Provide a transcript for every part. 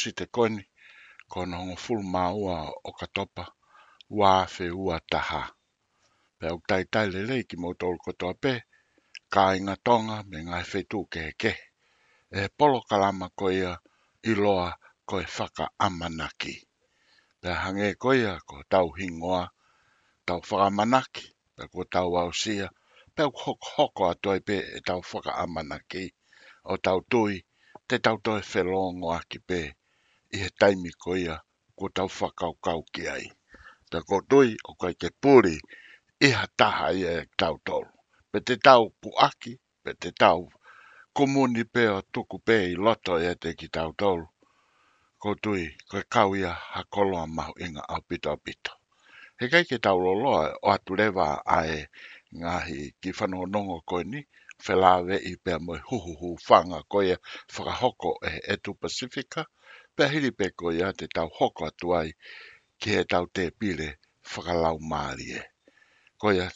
usi te koni, ko na hongo full maua o katopa, wā fe ua taha. Pe au tai tai lele ki mō tōru kotoa pē, kā inga tonga me ngā e whetū ke ke. E polo kalama ko ia i loa ko e whaka amanaki. Pe hange ko ia ko tau hingoa, tau whaka amanaki, pe ko tau au sia, pe au hok hoko atoi pē e tau whaka amanaki. O tau tui, te tau toi whelongo aki pē. Pe i he taimi ko ia ko tau whakau kau ki ai. Ta ko tui o kai te pūri i ha taha ia e tau tolu. Pe te tau puaki, pe te tau kumuni pe o tuku pe i loto e te ki tau tolu. Ko tui ko kau ia ha koloa mahu inga au pito au pito. He kai ke tau loloa o atu rewa ae ngahi ki whanau nongo koe ni, whelawe i pe mo huhuhu whanga koe whakahoko e etu Pasifika, pehiri peko ia te tau hoko atuai ki he tau te pile whakalau maarie. Ko ia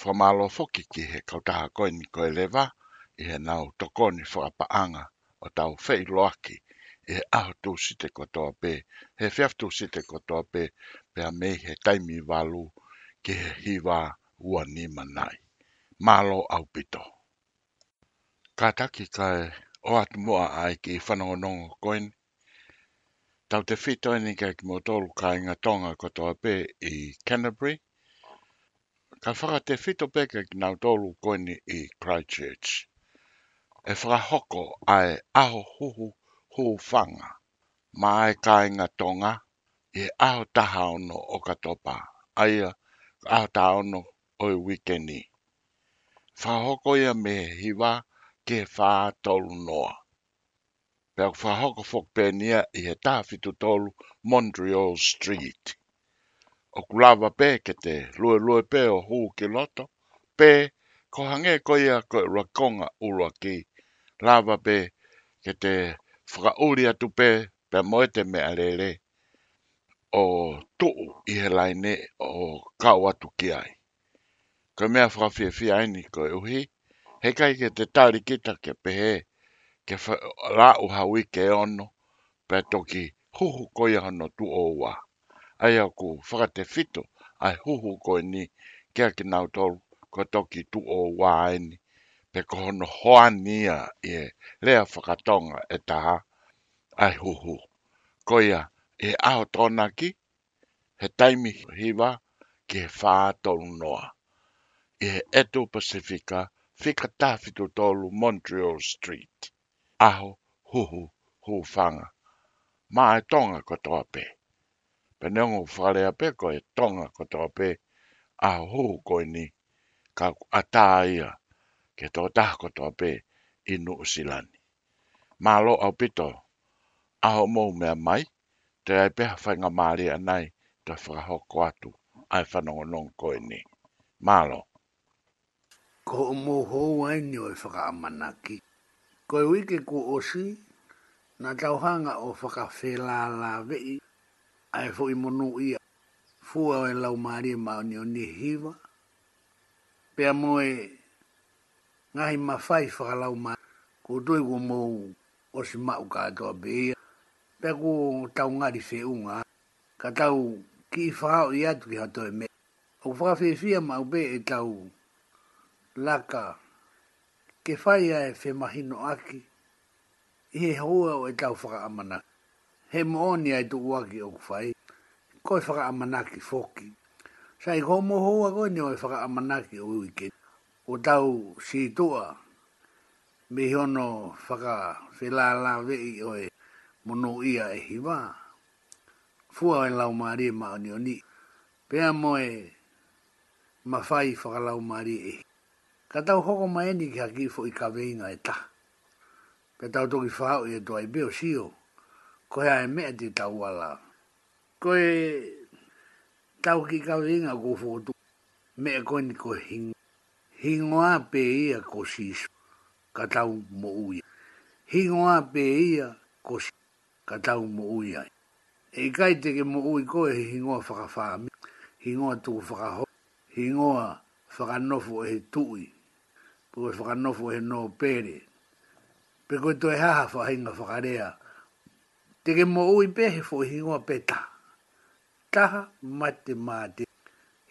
whamalo foki ki he kautaha koe ni koe lewa i he nau tokoni whakapaanga o tau whailoaki e i he aho tū kotoa pē, he whiaf tū site kotoa pē, pē a mei he taimi walu ki he hiwa ua ni manai. Malo au pito. Ka taki kai o atumua ai ki whanongonongo koini, Tau te whito ni kei ki motoru ka inga tonga kotoa pē i Canterbury. Ka whaka te whito pē kei ki nautoru koini i Christchurch. E whakahoko ai aho huhu hūwhanga. Mā ai ka inga tonga i e aho taha ono o katopa. Aia, aho taha ono o i wikeni. Whahoko ia me hiwa ke whātolu noa pe au whahoko whokpenia i he tāwhitu tolu Montreal Street. O kulawa pē ke te lue lue pē o hū ki loto, pē ko hange ko ia ko e rakonga ura ki. Lava pē ke te whakauri atu pē pe moe te mea lele o tuu i he laine o kau atu ki ai. Ko mea whakawhiawhia ko e uhi, he kai ke te tāri kita ke pehe, ke la u hawi ke ono pe toki huhu koia hono tu oua. Ai aku whakate fito ai huhu ko ni kia ki nau tolu ko toki tu oua aini pe kohono hoania e lea whakatonga e taha ai huhu koia e aho tona ki he taimi hiwa ke fa whātolu noa. E he Eto Pacifica, whikatawhitu tolu Montreal Street aho huhu hufanga. Ma e tonga tope pe. Penengu whalea pe ko e tonga ko tope Aho huhu koi ni. Ka ataia Ke tō tah katoa pe. I nu usilani. Ma lo au pito. Aho mou me mai. Te ai peha whainga maari anai. Te whakahoko atu. Ai fa whanongo nong koi ni. Ma lo. Ko mo ho ai ni o whakamanaki. Ko mou koe wiki ku osi, na tauhanga o whakawhela la vei, ai fo i monu ia, fua o e lau maari e mao ni o ni hiwa, pia moe ngahi mawhai whakalau maari, ko tui ku mou osi mau katoa beia, pia ku tau ngari whiunga, ka tau ki i whakao i atu ki hatoe me, o whakawhiwhia mau be e tau laka, ke whai ae whe mahino aki, i he hoa o e tau whaka He mooni ai tu uaki o whai, koe whaka ki whoki. Sai ko mo hoa koe ni o e whaka amanaki o uike. O tau si tua, me hono whaka whelala vei o e mono ia e hiwa. Fua e lau maari e maoni oni, ni. Pea mo e mawhai whaka lau e hiwa. Ka tau hoko mai ni ki haki fo i ka veinga e ta. Pe tau toki whao i e toa i beo sio. Ko hea e mea ti tau ala. Ko e tau ki ka veinga ko fotu. Mea koe ni ko hing. Hingoa pe ia ko sisu. Ka tau mo ui. Hingoa pe ia ko sisu. Ka tau mo ui ai. E kai te ke mo ui koe he hingoa whakafaa. Hingoa tuku whakahoa. Hingoa whakanofo e tui po e whakanofo e no pere. Pe koe to e haha whahinga whakarea. Te ke mo ui pehe fo hingoa pe ta. Taha mate mate.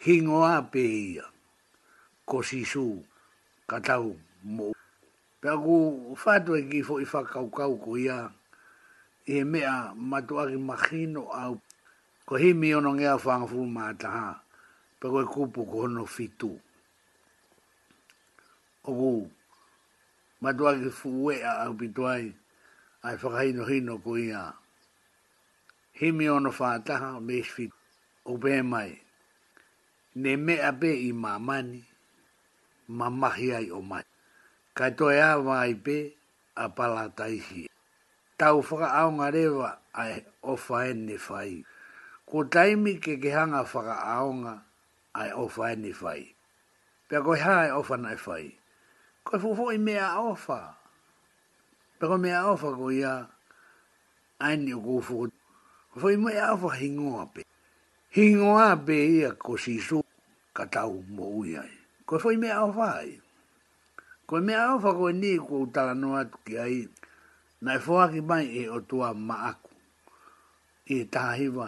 Hingoa pe ia. Ko sisu. Katau mo. Pe aku whatua ki fo i whakaukau ko ia. I he mea matuaki makino au. Ko himi ono ngea whangafu mātaha. Pe koe kupu ko hono fitu o wu. Ma dua ki fuwe a au bituai ai whakahino hino ku ia. He me ono whātaha o meshwi o bē Ne me a bē i mā mani, mā mahi ai o mai. Kai toi a wai bē a pala taihi. Tau whaka aonga rewa ai o whaene whai. Ko taimi ke ke hanga whaka aonga ai o whaene whai. Pea koi hae o whanai whai. Koe fufo i mea ofa. Pako mea ofa ko ia aini o kufu. Fufo i mea ofa hingoa pe. Hingo pe ia ko sisu katau mo uia. Koe fufo i mea ofa ai. Koe mea ofa ko ni ko utala no atu ki ai. Na e fua ki mai e o tua maaku. I e tahiwa.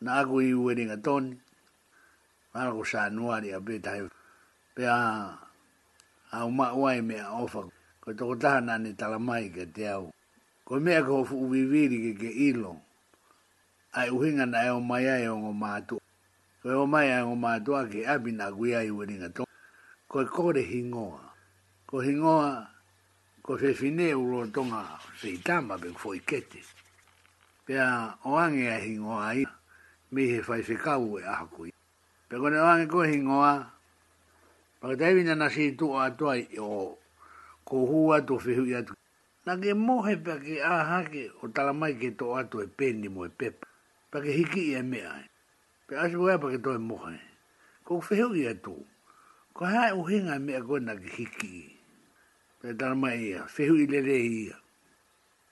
Na aku i ueringa toni. Mara ko saa nuari a pe tahiwa. Pea a uma wai me ofa ko to ta ni tala mai ke te au ko me ko fu viviri ke ke ilo ai uhinga na e o mai ai o ngo matu ko e o mai ai o matu a ke abi na gui ai wini nga to ko e ko re hingoa ko hingoa ko se fine e u ro tonga se itamba ben foi kete pea o ange e hingoa ai mi he fai se kau e a hakui pe ko ne o ange ko hingoa Pa te vina na si tu a toi o ko hua to fehu ya tu. Na ke mohe pa ke a hake o tala mai ke to a e pendi mo e pep. Pa ke hiki e me ai. E. Pe asu wea pa ke toi mohe. Ko fehu ya tu. Ko hai u hinga e me a kona ke hiki. Pe tala mai ia. Fehu i lele ia.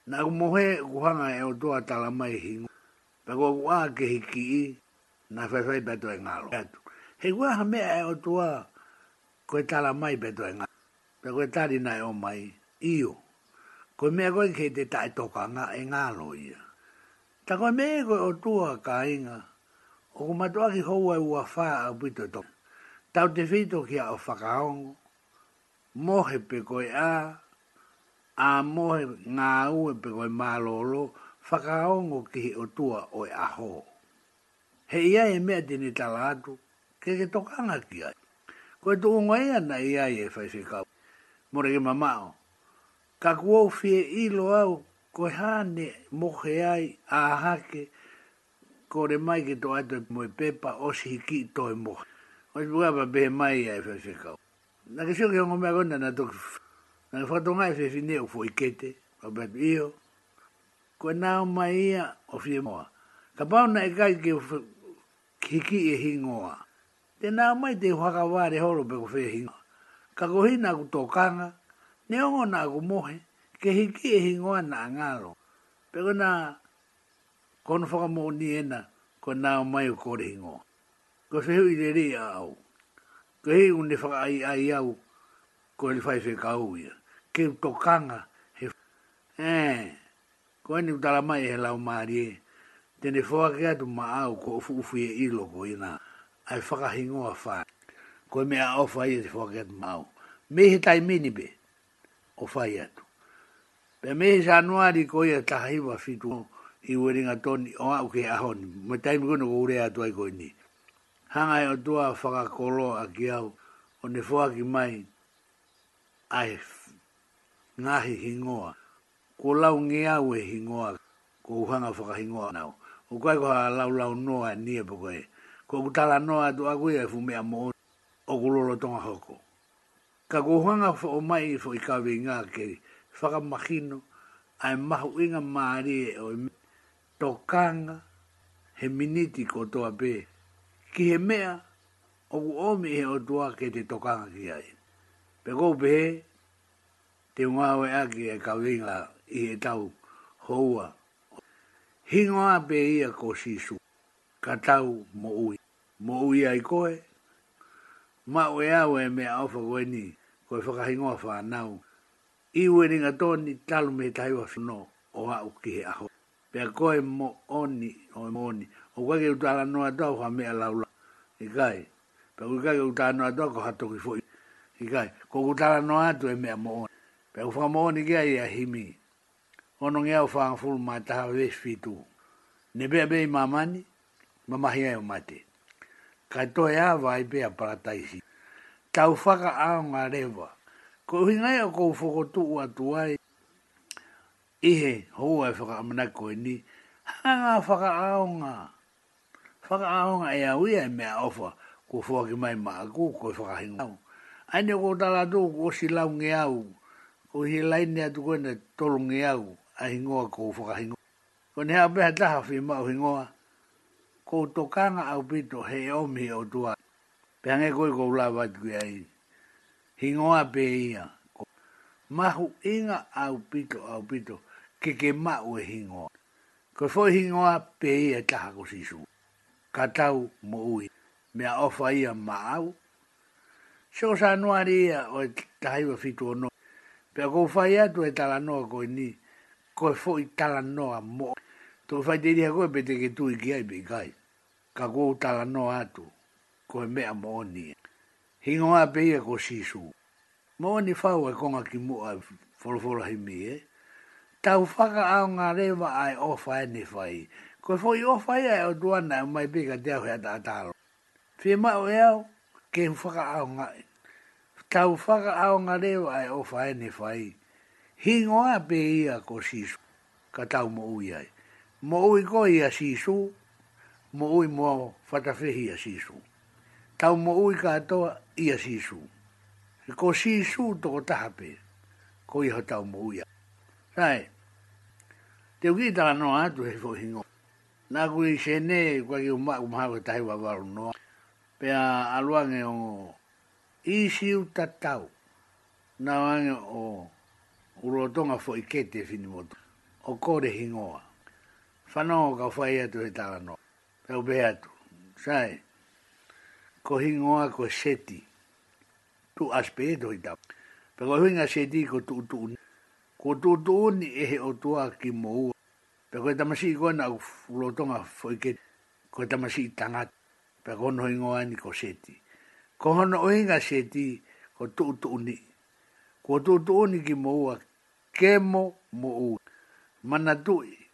Na ku mohe kuhanga e o toa tala mai e hingu. Pa ko ku a ke hiki i. Na fefei pa toi ngalo. Hei wea ha mea e o toa. Hei wea ha mea e o toa koe tala mai pe toa nga. Pe koe tari nai o mai, iu. Koe mea koe kei te tae toka nga e ngā ia. Ta koe mea koe o tua ka inga, o ku matua ki houa ua whaa a pito toka. Tau te whito ki a o whakaongo, mohe pe koe a, a mohe ngā ue pe koe mālolo, whakaongo ki o tua o e aho. He ia e mea tini tala atu, ke ke tokanga ki ai koe tō ngai ana i ai e whai whi Mora ke mamao. Ka kuau whie ilo au, koe hāne mohe ai a hake, kore mai ke tō ato moe pepa o si hiki tō e mohe. O si pukapa behe mai ai whai whi kau. Nā ke sio ke hongo mea kona nā tōki whi. Nā ke whato ngai whi whine o fōi kete, o bētu iho. Koe nāo mai ia o whi moa. Ka na e kai ke hiki e hingoa e nā mai te whakawāre horo pe ko whehinga. Ka ko hina ku tōkanga, ne ongo nā ku mohe, ke hiki e hingoa nā ngālo. Pe ko nā, kono whakamō ni ena, ko nā mai u kore hingoa. Ko whehu i re re a au. Ko hei unne whaka ai ai au, ko li whaife ka au Ke u tōkanga, he whakamō. Eh, ko eni u tala mai e he lau maari e, tene whakamō ke atu ma au ko ufu ufu e ilo ko ina ai faka hingo a fa ko me a ofa ia e te forget mau me he tai mini be ofa fa ia pe me he januari ko ia ta hi wa fitu i weringa toni o a uke a honi me tai mi kono ko a tuai koi ni hanga e o tua faka kolo a ki au o ne fua ki mai ai ngahi hingoa ko lau nge au e hingoa ko uhanga faka hingoa nau o kai ko ha lau lau noa nie po ko utala no atu aku e fu mea mo o kulolo tonga hoko. Ka kuhuanga fa o mai fo i kawe ngā ke whaka makino a e mahu inga maari e o i tokanga he miniti ko toa pē. Ki he mea o ku omi o tua ke te tokanga ki ai. Pe kou pē te ngāwe aki e kawe ngā i he tau houa. Hingoa pē ia ko sisu ka tau mo ui mo ui ai koe. Ma ue au e mea ofa koe ni, koe whakahingoa wha nau. I ue ringa tōni talu me taiwa wa o a uki aho. Pea koe mo oni, o mo oni. O kwa ke utala noa tau wha mea laula. I kai. Pea kwa ke utala noa tau ko hato ki fwoi. I kai. Ko utala noa atu e mea mo oni. Pea kwa mo oni kia i a himi. Ono ngea o whaangafuru mai taha wesh fitu. Ne bea mamani, mamahia e o matei kai toi a vai pia parataisi. Tau whaka ao rewa. Ko hingai o kou whakotu ua tuai. E ihe hou ai whaka amana koe ni. Hanga ngā whaka ao ngā. Whaka ao ngā e au e mea ofa. Ko whaki mai maa ko koe whaka hinga. Aine ko tala tō ko si lau nge au. Ko hi lai nea tukoe na tolu nge au. A hingoa ko whaka hingoa. Ko ne hapea taha whi mao hingoa ko tokana au pito he omi o tua. Pehange koe ko ula watu ia e i. Hingoa pe ia. Mahu inga au pito au pito ke ke mau e hingoa. Ko foi hingoa pe ia taha ko sisu. Katau mo ui. Mea ofa ia maau. Sio sa nuari ia o e tahaiwa fitu ono. Pea ko fai atu e talanoa koe ni. Ko foi talanoa moa. Tō whai te iriha koe pete ke tui ki ai pe kai. Ka kou no atu. Koe mea mooni. Hingo a pe ia ko sisu. Mooni whau e konga ki mua e wholoforo hi mi e. Tau whaka ao ngā rewa ai o whae ni whai. Koe whoi o whai ai o duana o mai pika te au hea ta atalo. Whie mai o eau, e ke hu whaka ao ngā. Tau whaka ao ngā rewa ai o whae ni whai. Hingo a pe ia ko sisu. Ka tau mo ui ai mo ui koi a sisu, mo ui mo whatawhihi a sisu. Tau mo ui katoa i a sisu. Ko sisu toko tahape, ko iho tau mo ui a. Sae, te uki tala no atu he fo hingo. Nā kui se ne, kua ki umā kumaha kua tahi wawaru noa. Pea aluange o isi uta tau. Nā wange o urotonga fo ikete fini O kore hingoa whanau ka whai atu he tāra no. Tau be atu. Sai. Ko hingoa ko seti. Tu aspe e tohi tāra. Pero huinga seti ko tu tu ni. Ko tu tu ni e he o tua ki mo ua. Pero e tamasi i kona u fulotonga whoike. Ko e tamasi i tangat. Pero hono hingoa ni ko seti. Ko hono oinga seti ko tu tu ni. Ko tu tu ni ki mo ua. Kemo mo ua. Manatui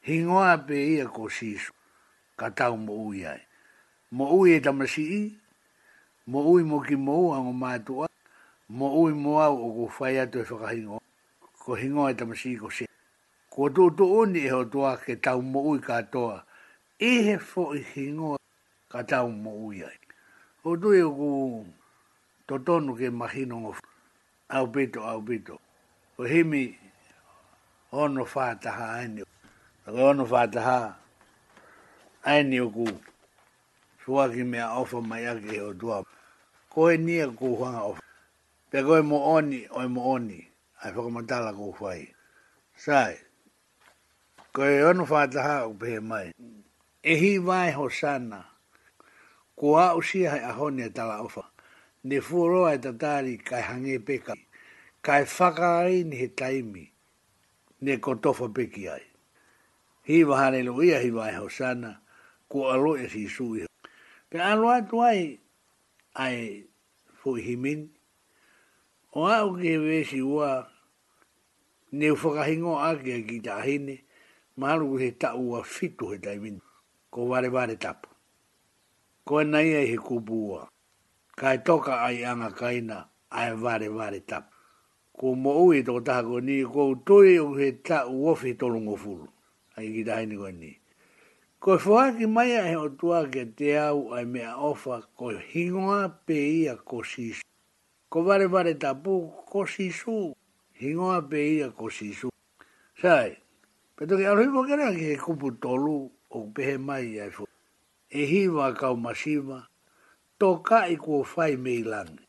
hingoa pe ia ko sisu, ka tau mo ui ai. Mo ui e tamasi i, mo ui mo ki mo ua ngo mātua, mo ui mo au o ko whai atu e whakahingo, ko hingoa e tamasi i ko se. Ko tō tō oni e ho tua ke tau mo ui katoa, e he fo i hingoa ka tau mo ui ai. Ho tu e ku totonu ke mahino ngo au pito au pito, ko himi ono whātaha aini o. Aka ono whātaha. Ai ni oku. Tua ki mea ofa mai ake o tua. Koe ni a whanga ofa. Pea koe mo oni, oi mo oni. Ai whakamatala kou whai. Sai. Koe ono whātaha o pehe mai. Ehi vai ho sana. Ko a usia hai ahone a tala ofa. Ne fuoroa e tatari kai hange peka. Kai whakarai ni he taimi. Ne kotofa peki ai hi wa haleluia hi wa hosana ko alo e si su i ka alo ai ai fu himin o a o ke we si wa ne fu ka hingo a ke ki ta hine ma he ta u a fitu he ta min ko vare vare tap ko na ia he kubua ka toka ai anga kaina ai vare vare tap ko mo u i to ta ko ni ko tu i he ta u o fitu lu ai ki tāhini koe ni. Ko e ki mai a he o tua ke te au ai mea ofa ko hingoa pe ia ko sisu. Ko vare vare tapu ko sisu, hingoa pe ia ko sisu. Sai, peto ki alohi mo kera ki he kupu tolu o pehe mai ai fu. E hiwa kau masiva, toka i kua fai mei langi.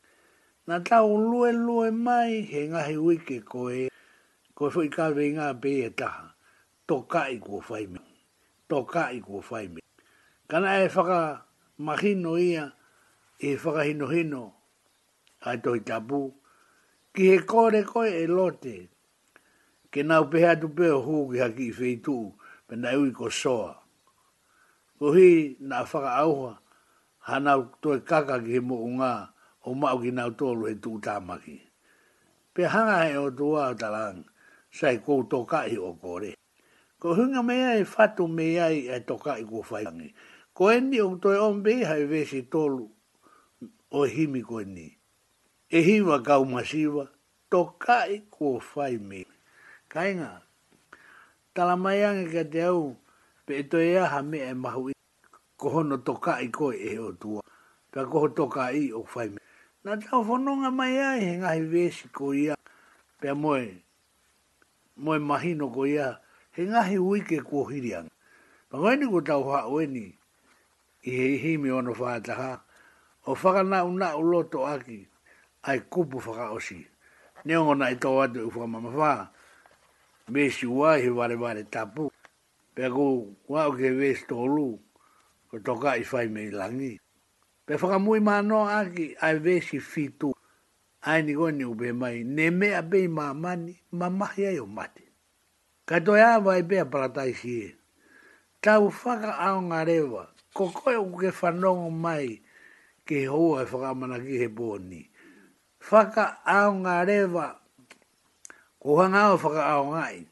Nā tau lue lue mai he ngahi wiki koe, e, ko e fuikawe i ngā pe ia e taha to kai ko fai me to kai ko fai me kana e faka mahino ia e faka hino hino ai to tabu ki he kore ko e lote ke nau peha tu peo hugi aki i feitu pe na ui ko soa ko hi na faka auha hana toi kaka ki mo nga o mau ki nau tolu e tu tamaki pe hanga e o tua talang sai ko to kai o kore Ko hunga mea e fatu mea e e toka i kua whaitangi. Ko eni o toi ombe hai vesi tolu o himi ko eni. E hiwa kau masiwa toka i kua whai Kainga, tala mai ange ka te au pe e toi aha me e mahu i. Ko hono toka i koi e o tua. Pea koho toka i o whai me. Nā tau whanonga mai ai he ngahi vesi ko ia. Pea moe, moe mahino ko ia he ngahi ui ke kua hirian. Pangaini ko tau haa ueni, i he hi me ono whaataha, o whakana una u loto aki, ai kupu whakaosi. Neongo na i tau atu u whamama whaa, me si ua he wale wale tapu, pe ko wau ke wees tolu, ko toka i whai me langi. Pe whakamui mano aki, ai wesi fitu, ai ni goni ube mai, ne mea bei mamani, mamahi ai yo mati. Ka toi awa i pia parataisi e. Tau whaka ao ngā rewa. Ko koe o ke whanongo mai ke hoa e whakamana ki he pōni. Whaka ao ngā rewa. Ko hanga o whaka ao ngai.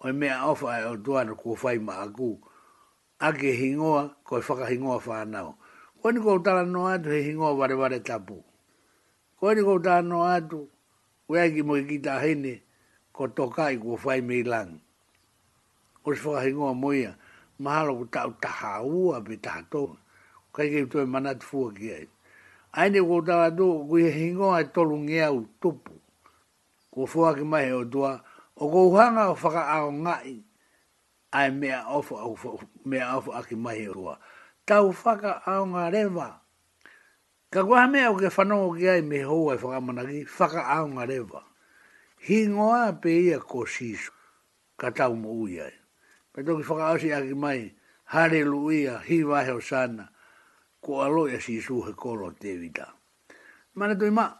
Oi mea ofa e o tuana ko whai ma aku. Ake hingoa koe whaka hingoa whanau. Ko ni kou tala no atu he hingoa ware ware tapu. Ko ni kou tala no atu. Wea ki mo ki ta hene ko tokai ko whai me o se whakahe ngoa moia, mahalo ku tau taha ua pe taha tonga. Kai kei tue manat fua ki ai. Aine ko tau atu, ku hingoa to e tolu ngea u tupu. Ko fua ki mahe o dua o ko uhanga o whaka ao ngai, ai mea ofu, mea ofu a ki mahe o tua. Tau whaka ao ngā rewa. Ka kua me o ke whanongo ki ai me hoa e whakamanaki, whaka ao ngā rewa. Hingoa pe ia ko sis ka tau mo uiai pe to ki faka asi aki mai haleluia hi vahe o sana ko alo ya si su he kolo te vita mana to ima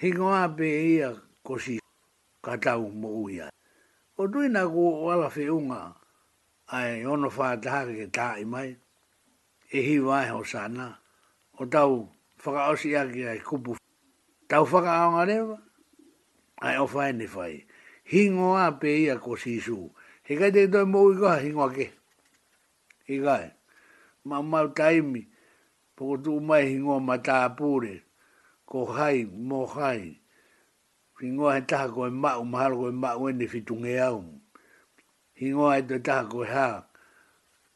hi ko a pe ia ko si kata u mo uia o tu ina ko wala fe unga ai ono fa ta ke ta mai e hi vahe o sana o tau faka asi aki ai kupu tau faka aonga rewa ai o fai ni fai hingo a pe ia hingo a pe ia ko si su He kai te toi mou i koha hingoa ke. He kai. Ma mau taimi. Poko tu mai hingoa ma taa pūre. Ko hai, mo hai. Hingoa he taha koe mau, mahalo koe mau ene fitunge au. Hingoa he toi taha koe haa.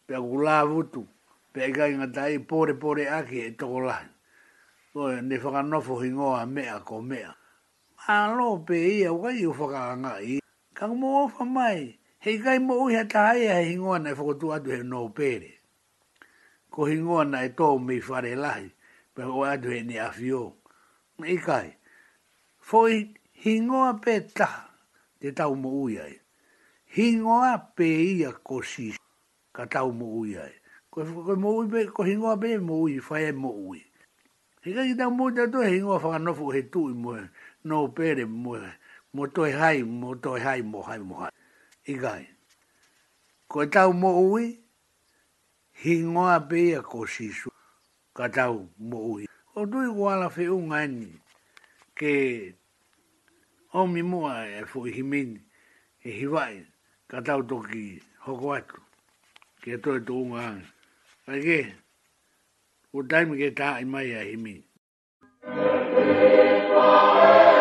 Pea ku laa vutu. Pea i kai ngata i pōre pōre aki e toko lahi. Toi ne whakanofo hingoa mea ko mea. Ma lo pe ia wai u whakaanga i. Kang mo ofa Kang mo ofa mai hei kai mo uiha tahai e hingoa na whakotu atu he no pere. Ko hingoa na e mi whare lahi, pe o atu he ni awhio. Hei kai, foi hingoa pe taha te tau mo uia e. Hingoa pe ia ko si ka tau mo uia e. Ko, ko, mo ui pe, ko hingoa pe mo ui, whae mo ui. Hei kai tau mo uia tu he hingoa whakanofu he tui mo e, no pere mo mo toi hai, mo toi hai, mo hai, mo hai i gai. Ko tau mo ui, hi ngoa pia ko sisu, ka tau mo ui. O tui wala fe unga eni, ke omi mua e fu i himini, e hiwai, ka tau toki hoko atu, ke toi tu unga ane. Ake, o taimi ke taa i mai a himini. Thank you.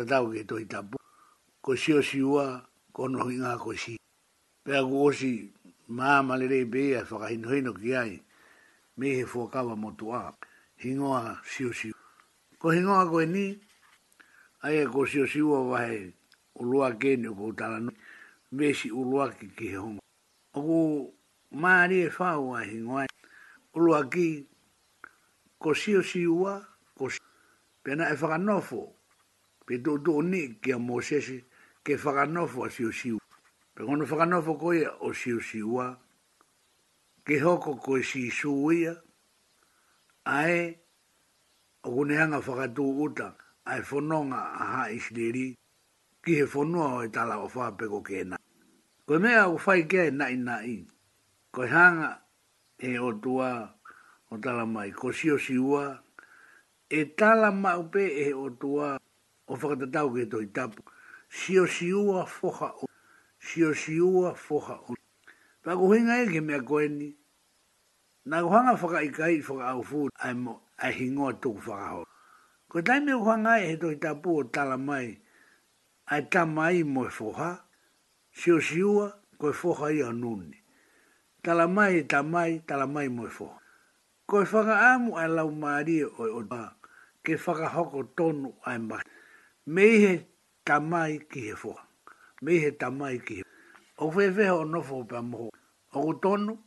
ta tau ke toi tapu. Ko si o si ua, ko no hui ko si. Pe a kuosi, maa malere i bea, whakahino hino ki ai, me he fuakawa motu a, hingoa si o si ua. Ko hingoa koe ni, ai e ko si o si ua wahe, ulua kene o koutala no, me si ulua ki ki he honga. Oku, maa ni e whaua hingoa, ulua ki, ko si o si ua, ko si, pena e whakanofo, pe do do ni ke mo se ke fa ga no fo si pe ono fa ga no ko ye o si si wa ke hoko ko ko si su ya ai o go ne anga fa ga uta ai fo no a ha is de ki he fo no e ta la o fa pe ko ke ko me a o fa ke na i na i ko hanga e o tua o tala mai ko si o si wa e tala mau e o tua o whakatatau ke toi tapu. Sio si ua foha o. Sio si ua foha o. Pako hinga e ke mea koe ni. Nā ku whaka i kai whaka au fū ai mo ai hingoa tuku whakahau. Ko tai mea hanga e he toi tapu o tala mai. Ai ta mai mo e foha. Sio si ua ko e foha i anuni. Tala mai e ta mai, tala mai mo e foha. Ko e whaka amu ai lau maari o e o ke hoko tonu ai mahi mehe tamai ki he foa. Mehe tamai ki he O whewe ho nofo pa moho. O ko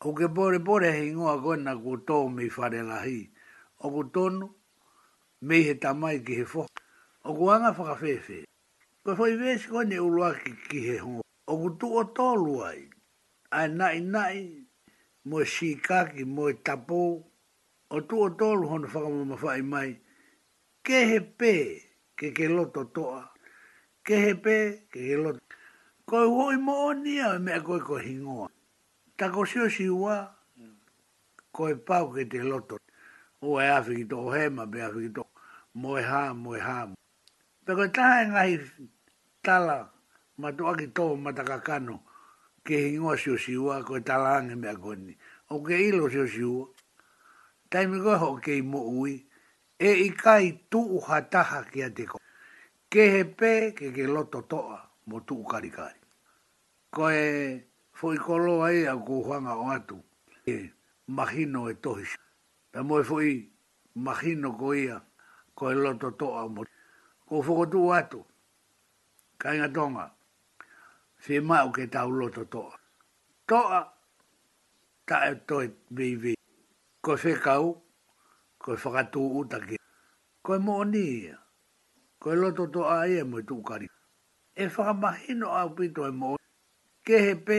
o ke bore bore he ingoa koe na ko tō me whare lahi. O ko tonu, mehe tamai ki he foa. O ko anga whaka whewe. Ko whai vesi koe ne uluaki ki he hoa. O ko o tō luai. Ai nai nai, moe shikaki, moe tapou. O tu o tōlu hono whakamama whai mai. Ke he pēe ke ke loto toa. Ke he pe, ke ke loto. Koe hoi mo o nia, me a koe koe hingoa. Ta ko si ua, koe pau ke te loto. O e afi ki toho hema, pe afi ki toho. Mo e ha, mo e ha. Pe koe taha e ngahi tala, ma toa ki toho matakakano, ke hingoa si o si ua, koe tala ange me a koe ni. O ke ilo si si ua. Taimi koe ho ke i mo ui e i kai tuu hataha ki a teko. Ke he pē ke ke loto toa mo tuu karikari. Ko e fui koloa a ku huanga o atu, e mahino e Ta mo moe fui mahino ko ia, ko e loto toa mo tuu. Ko fukotu atu, kainga tonga, si mau ke tau loto toa. Toa, ta e toi bivi, ko se kau, koe whakatū utake. Koe mō ni ia. Koe loto tō a ia e mō tūkari. E whakamahino au pito e mō. Ke he pē,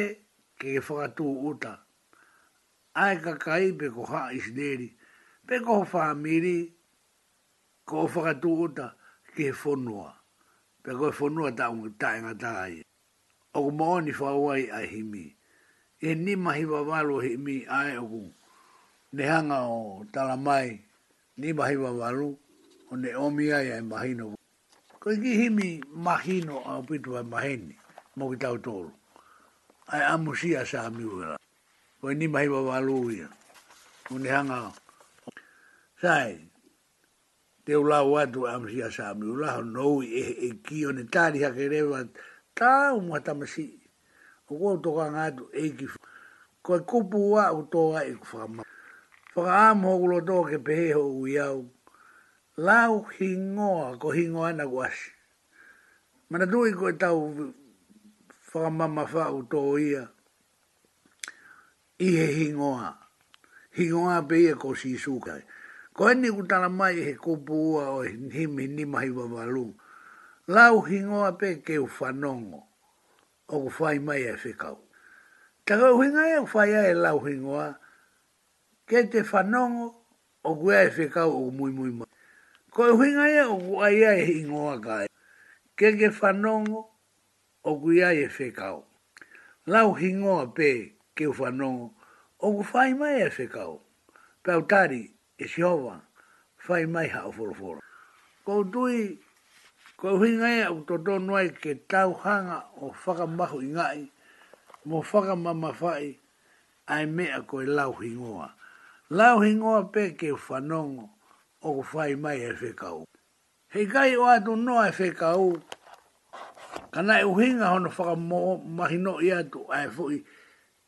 ke he whakatū uta. Ai ka kai pe ko ha is neri. Pe ko ho whamiri. Ko ho whakatū uta ke he whonua. Pe ko he whonua tā unga tāinga tāi. O ko mō ni whawai ai himi. E ni mahi wawalo himi ai o ku. Nehanga o talamai ni mahi wa waru, o ne omi ai ai mahino. Ko iki himi mahino a upitu ai maheni, mo ki tau tolu. Ai amusia sa amiuera. Koi ni mahi wa waru ia, o ne hanga. Sai, te ula watu amusia sa amiuera, ho nou e e kio ne tari hakerewa, tau mua tamasi. Ko kou toka ngatu e ki, koi kupu wa utoa e kufama whakaamo ulo tō ke peheho ui au. Lau hingoa, ko hingoa na kuasi. Mana tui ko e tau whakamama whau tō ia. Ihe hingoa. Hingoa pe ia ko si sukai. Ko eni ku tala mai e he kupu ua o himi ni mahi wawalu. Lau hingoa pe ke u ufanongo. O ku whai mai e whikau. Taka uhinga e ufai e lau hingoa. Lau hingoa ke te whanongo o kua e whekau o mui mui mai. Ko e huinga e o kua ia e ingoa kai. Ke ke whanongo o kua e whekau. Lau hingoa pe ke u whanongo o kua whai mai e whekau. Pau tari e siowa whai mai hao wholoforo. Ko tui Ko huinga e au toto noai ke tau hanga o whakamahu ingai, mo whakamama whai, ai mea koe lau hingoa lau hingoa pe ke whanongo o ko mai e whekau. Hei gai o atu noa e whekau, ka nai uhinga hono whakamo mahino i atu a e fwoi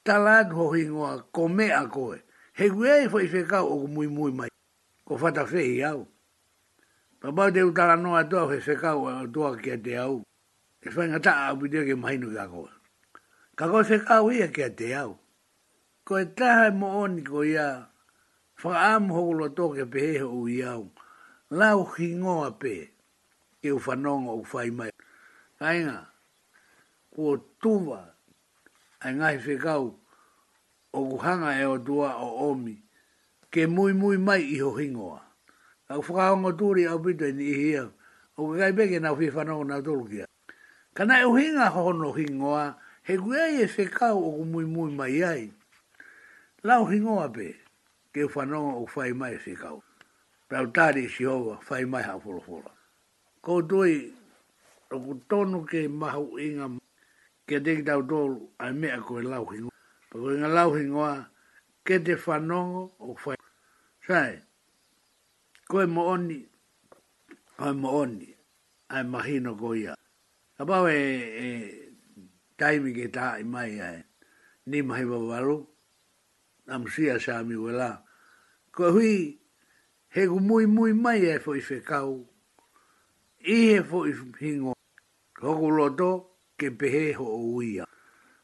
talatu ho hingoa ko mea koe. He guia i fwoi whekau o ko mui mai, ko whata whehi au. Pa bau te utara noa tua whe whekau a e tua kia te au. E whainga ta au pitea ke mahinu ka koe. Ka koe whekau ia kia te au. Koe taha e mo oni ko ia Whakaam hoko loa toke peheha u iau. ape ki ngoa pe. Ke ufanonga ufai mai. Kainga. Kua tuwa. Ai ngai whekau. O kuhanga e o dua o omi. Ke muy muy mai iho hingoa. Au whakaonga tūri au pito e ni ihia. O ke kai peke nau whiwhanonga nau Kana e hinga uhinga hono hingoa. He kuiai e whekau o muy muy mai ai. Lau hingoa pe. Lau hingoa ke whanonga o fai mai se kau. Pau tari si hoa whai mai ha wholofora. Ko tui, roku tonu ke mahu inga ke teki tau tōru ai mea koe lau hingo. Pako inga lau hingoa ke te whanonga o whai. sai koe mo oni, ai mo oni, a mahino ko ia. Ka pau e, e taimi ke ta i mai ai, ni mahi wawaruk, na musia sa mi wala. Ko hui, he gu mui mui mai e foi i whekau, i he fo i hingo, hoku loto ke pehe ho o uia.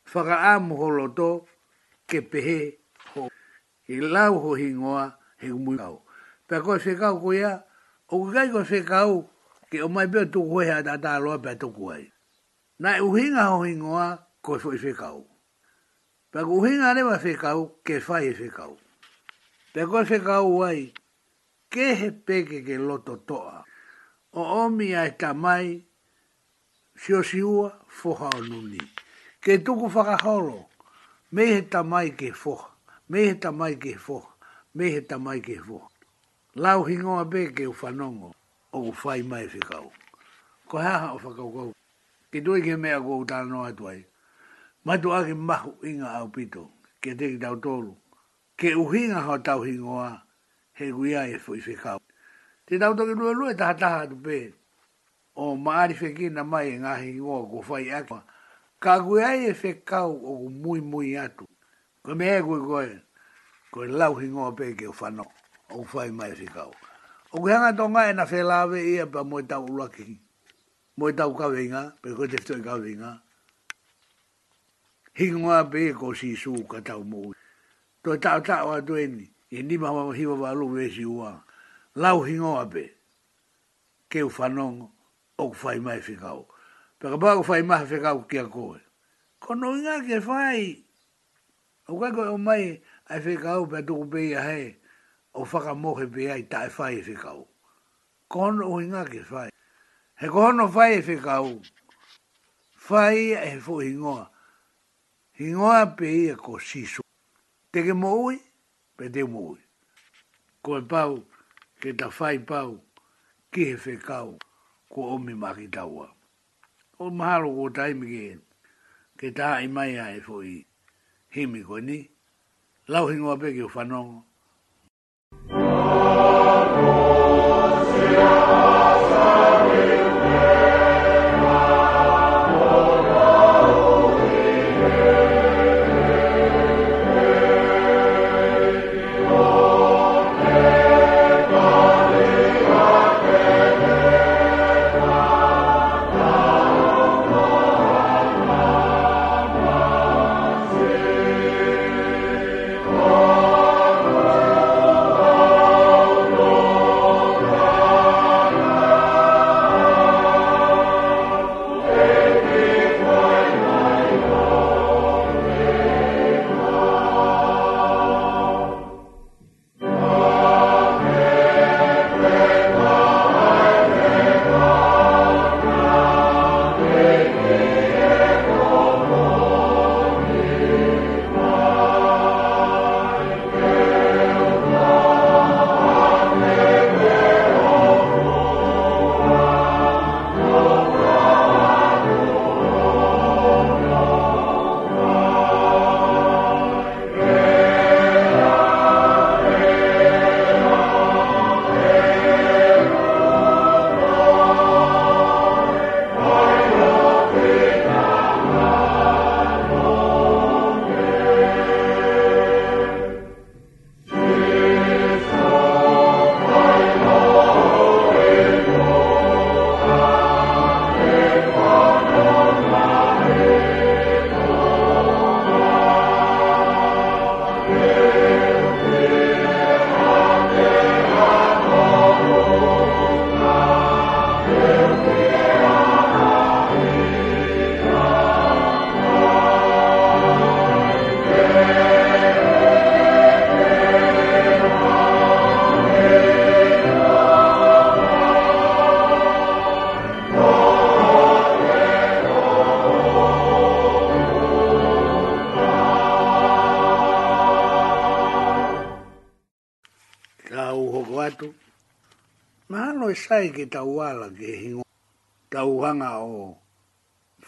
Whaka amu ho loto ke pehe ho i lau ho hingoa he gu mui kau. Pea koe whekau ko ia, o kukai ko whekau, ke o mai pia tuku hea tātā loa pia tuku ai. Nai uhinga ho hingoa, koe fo i Pa ku hinga rewa whekau, ke whai whekau. Pe koe whekau wai, ke he peke ke loto toa. O omi ai ta mai, sio siua, foha o nuni. Ke tuku whakaholo, me he ta mai ke foha, me he ta mai ke foha, me he ta mai ke foha. Lau hingoa peke u whanongo, o u whai mai whekau. Ko haha o whakau kou, ke tui ke mea kou tāna noa tuai. Mato ake mahu inga au pito, ke teki tau tolu. Ke uhinga hao tau hingoa, he guia e fui e whikau. Te tau toki lua lua taha taha tu pē. O maari whekina mai e ngā hingoa ko whai akua. Ka guia e fekau o ku mui mui atu. Ko me e kui koe, koe lau hingoa pē ke whano, o fai whai mai e whikau. O ku hanga tonga e na whelawe ia pa moe tau uraki. Moe tau kawe inga, pe koe te whtoi kawe inga. kawe inga hingoa pe ko si su ka tau mo to ta ta wa to ni e ni ma hi wa wa lu si wa lau hingoa pe ke u fanong o fai mai fi kau pe ka ba o fai mai fi kau ki a ko ko no nga ke fai o ka ko o mai ai fi pe tu pe ya he o fa ka mo he pe ai ta fai fi kau ko no nga ke fai he ko no fai fi kau fai e fo hingoa hingoa pe ia ko siso. Te ke mo ui, pe te mo ui. Ko e pau, ke ta fai pau, ki he fe kau, ko omi maki taua. O mahalo ko taimi ke en, ke ta i mai a e fo i himi ko ni, lau hingoa pe ke o whanongo. Oh. tai ke tau ala ke hingo tau hanga o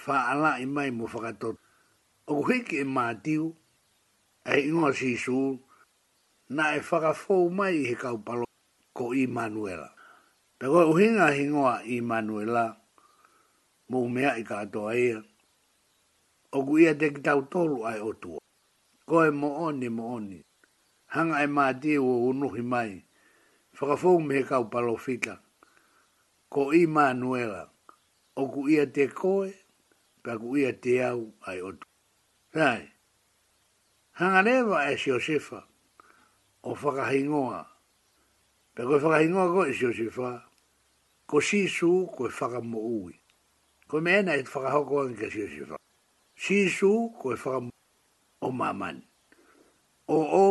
whaala i mai mo whakatot. O hiki e mātiu, e ingo si su, na e whakafou mai he kaupalo ko Immanuela. Te koe uhinga hingoa Immanuela, mō mea i katoa ia, o ku ia te kitau tolu ai o tua. Koe mo oni mo oni, hanga e mātiu o unuhi mai, whakafou me he kaupalo fika ko i manuela o ku ia te koe pa ku ia te au ai o Rai, hanganewa e si osefa o whakahingoa pa koe whakahingoa koe si osefa ko sisu e koe whakamo ui. Koe meena e whakahoko anke si osefa. Sisu koe whakamo o maman O o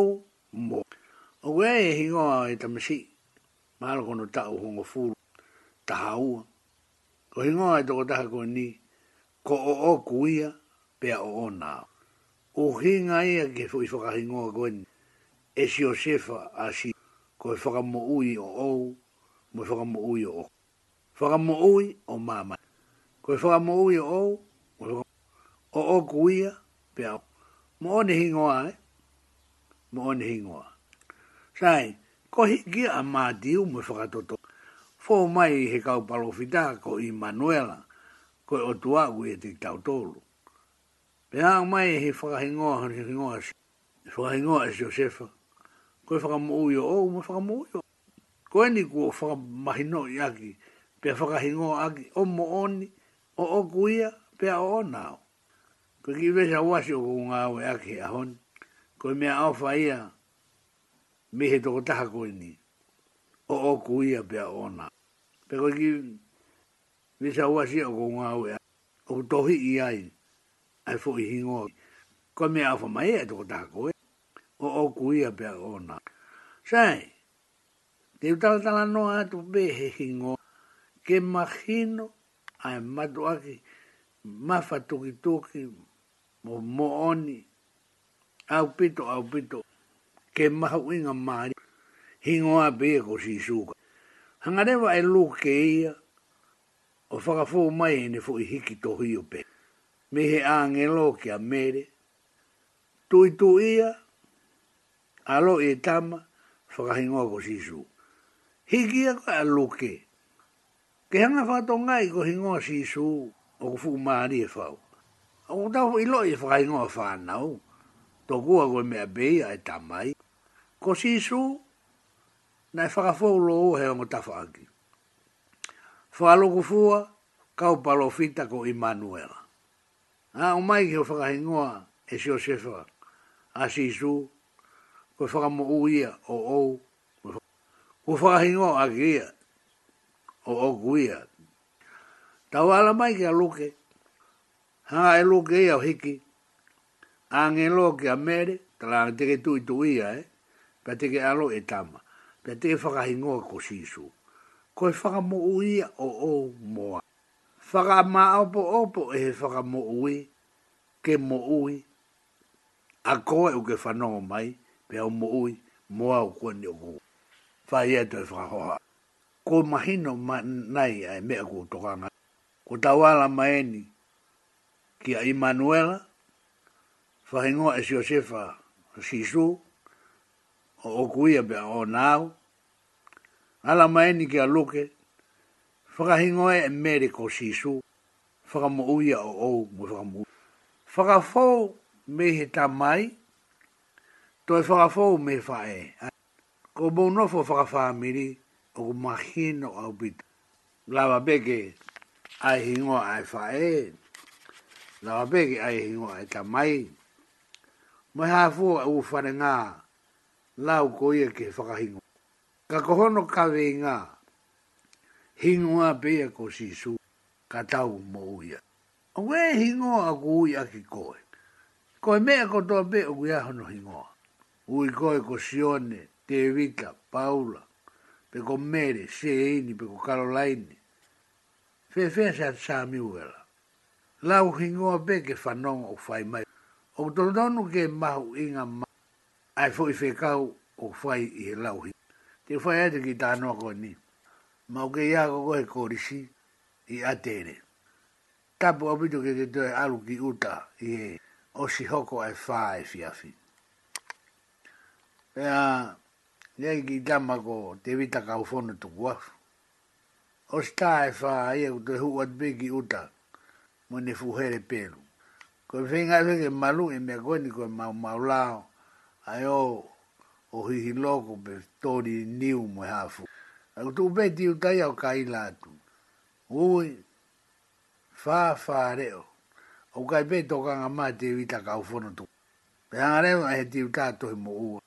mo. O e hingoa e tamasi maalakono tau hongo furu taha ua. Ko hingo ai e toko taha ko ni, ko o o kuia, pea o o nā. O hinga ia ke fui whaka hingoa ko ni, e si o sefa a si, ko e whaka mo ui o ou, mo e whaka mo ui o o. Whaka mo ui o māma. Ko e whaka mo ui o ou, o o kuia, pea o. Mo o ne hingoa ai, eh? mo o ne hingoa. Sai, ko hikia a mātiu mo e whakatoto fō mai he kau palofita ko i Manuela, ko i otua kui e te tau tōlu. Pe hā mai he whakahingoa hani hingoa si, whakahingoa si e Josefa, ko i whakamuio o, ma whakamuio. Ko eni ku o whakamahino i aki, pe whakahingoa aki, o mo oni, o o kuia, pe o o nao. Ko ki vesa wasi o kou ngā oe aki e a honi, ko i mea au whaia, mi he toko taha ko eni, o o kuia, pe o o pero ko ki ni sa wa si o ko nga o o to hi i ai ai fo hi ngo ko me a fo mai e to ta ko e o o ku ia pe o na sai te uta ta la no a tu be he hi ngo ke imagino ai ma do aki ma fa tu ki tu ki mo mo oni au pito au pito ke ma hu inga mari hi ngo a be e ko si suka hanga rewa e lo ke ia, o whakafo mai ne fo i hiki to hui o pe. Me he aange lo ke a mere, tui tu ia, alo e tama, whakahingoa ko sisu. Hiki ia ka a lo ke. Ke hanga whato ngai ko hingoa sisu, o ku fuku maari e whau. O ku tau i lo e whakahingoa whanau, to kua koe mea beia e tamai. Ko sisu, na e whakafou lo o heo ngotafa aki. Whalo kufua, kau palo fita ko Immanuel. Ha, o mai ki o whakahingoa e si o sefa, a si su, ko e whakamo uia o ou, ko whakahingoa aki ia, o oku ia. Tau ala mai ki a luke, ha e luke ia o hiki, a ngelo ki a mere, tala a teke tui tui ia, eh? pa teke alo e tama pe te whakahingoa ko sisu. Ko e whakamo ui o o moa. Whakama opo opo e he whakamo ui, ke mo ui. A koe uke whanonga mai, pe o mo ui, moa o kua ni o kua. Whai e toi whakahoa. Ko mahino ma nai ai mea kua tokanga. Ko tawala maeni, kia Immanuela, whahingoa e siosefa, sisu, o okuia e pe o nāu. Ala mai ni ki a luke, whakahingoe e mere ko sisu, whakamu uia o ou mu whakamu. Whakafou me he tā mai, toi whakafou me whae. Ko mou nofo whakawhamiri o ku mahino au bita. Lava beke, ai hingoa ai whae. Lava beke, ai hingoa ai tā mai. Mai hafua e u whare ngā, lau ko ia ke whakahingo. Ka kohono ka ngā, hingoa pia ko sisu, ka tau mo uia. O we hingoa a ku uia ki koe. Koe mea ko toa pe o kui ahono hingoa. Ui koe ko Sione, Te Vita, Paula, pe ko Mere, Seini, pe ko Karolaini. Fe fe se at Sami uela. Lau hingoa be ke whanong o whaimai. O tolonu ke mahu inga mahu ai foi fe kau o fai i he lauhi. Te fai ate ki tā noa koe ni. Ma ke ia koko e kōrisi i atere. Tapu a pito ke te toe alu ki uta i o si hoko ai fai fiafi. Ea, lea ki tama ko te vita kau fono tu guafu. O si tā e fai ia ku toe huat pe ki uta mo ne fuhere pelu. Ko e whingai whinge malu e mea koe ni koe lao ai o o hihi loko pe tori niu mo hafu. Ako tu beti u tai au kai latu. Ui, fa fa reo. O kai beti o kanga maa te wita ka fono tu. Pe hanga reo ahe ti u ua.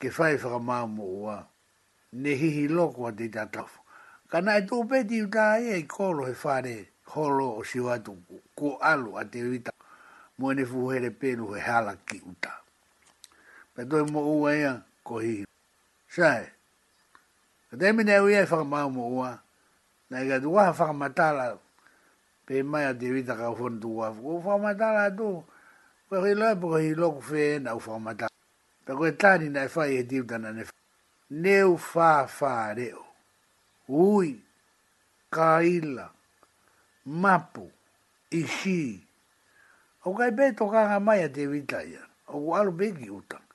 Ke fai faka maa mo ua. Ne hihi loko ati ta tafu. Kana e tu beti u tai e kolo he fare Holo o siwatu ku alu ati wita. Mo ene fuhere penu he halaki utaa pe doi mo ua ia ko hi. Sae, ka te mine ui e whakamau mo ua, na i gatu waha whakamatala, pe mai a te wita ka ufon tu ua, ko whakamatala tu, ko hi loe po hi loku fe e na ufakamatala. Pe koe tani na e whai e tiutana ne whai. Neu whaa whaa reo, ui, kaila, mapu, ishi, o kai beto kanga mai a te wita ia, o alu beki utanga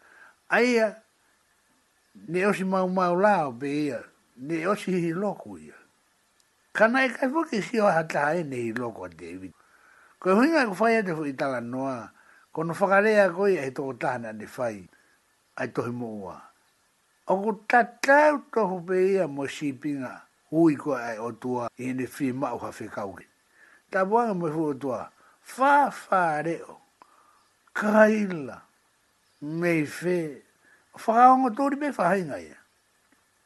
aia ne osi mau mau lao be ia ne osi hi loku ia kana e kai fuki si o hata e ne hi loku a David koe huinga ku fai ate fuki tala noa kono whakarea koe e toko tahana ne fai ai tohi mo ua o ku tatau tohu be ia mo shipinga hui koe ai o tua i ne fi mau hawhi kauke ta buanga mo fuku tua fa fa reo kaila me fe fa on to di me fa hinga ye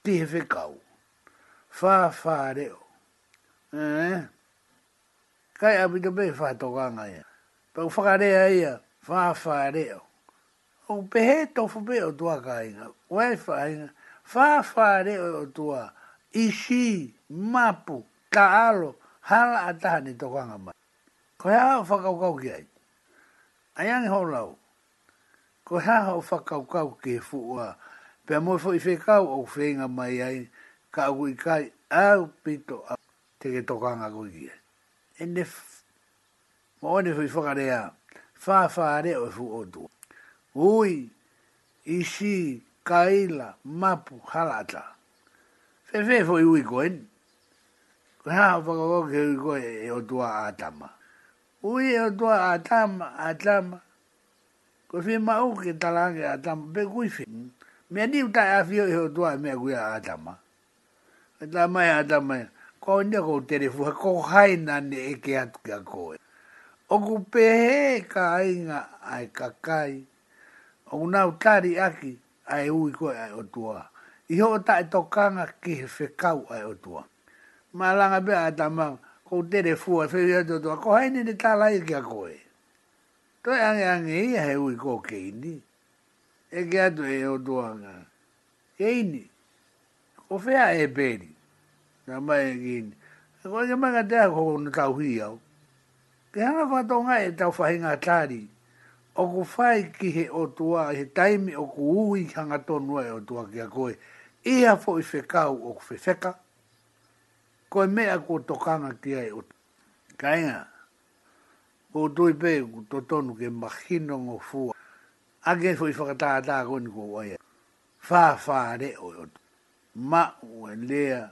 ti fe kau fa fa re o eh kai abi de be fa to ga nga ye pe fa re ai fa fa re o o pe he to fu be o to ga nga wai fa hinga fa fa re o to a ishi mapu ka alo hala ata ni to ga nga ma ko ya fa ka ka ki ai ai ang ho lau ko ha ha o fakau kau ke fua pe mo fo i fe kau o fenga mai ai ka u kai a pito a te ke toka nga ko ki e ne mo ne fo i fa fa fa re o fu o tu ui i si kaila mapu halata fe fe fo i ui koen ko ha ha o fakau kau ke ui koe e o tua atama ui e o tua atama atama ko fi ma o ke tala ke atam pe kui fi me ni uta a fi o e ho e me ku ya atam e ta mai atam ko ni ko tere fu ko hai na ne e ke at ka ko o ku pe he ka ai nga ai ka kai o na utari aki ai u ko ai o tua i ho ta to ka nga ki fe kau ai o tua ma langa be atam ko tere fu a fi ko hai ni ta lai ke ko toi ange ange ia he ui ko keini. E ke atu e o tuanga. Keini. O fea e peri. Na mai e keini. E koe ke manga tea koko na tau hui au. Ke hanga whatonga e tau whahinga tāri. O ku whai ki he o tua, he taimi o ku ui hanga tonua e o tua kia koe. Ia fo i whekau o ku whewheka. Koe mea ko tokanga kia e o Kainga. ko doi be ku totonu ke mahino ngo fua. Ake fui whakatātā koni ko waia. Whāwhā re o yotu. Ma ua lea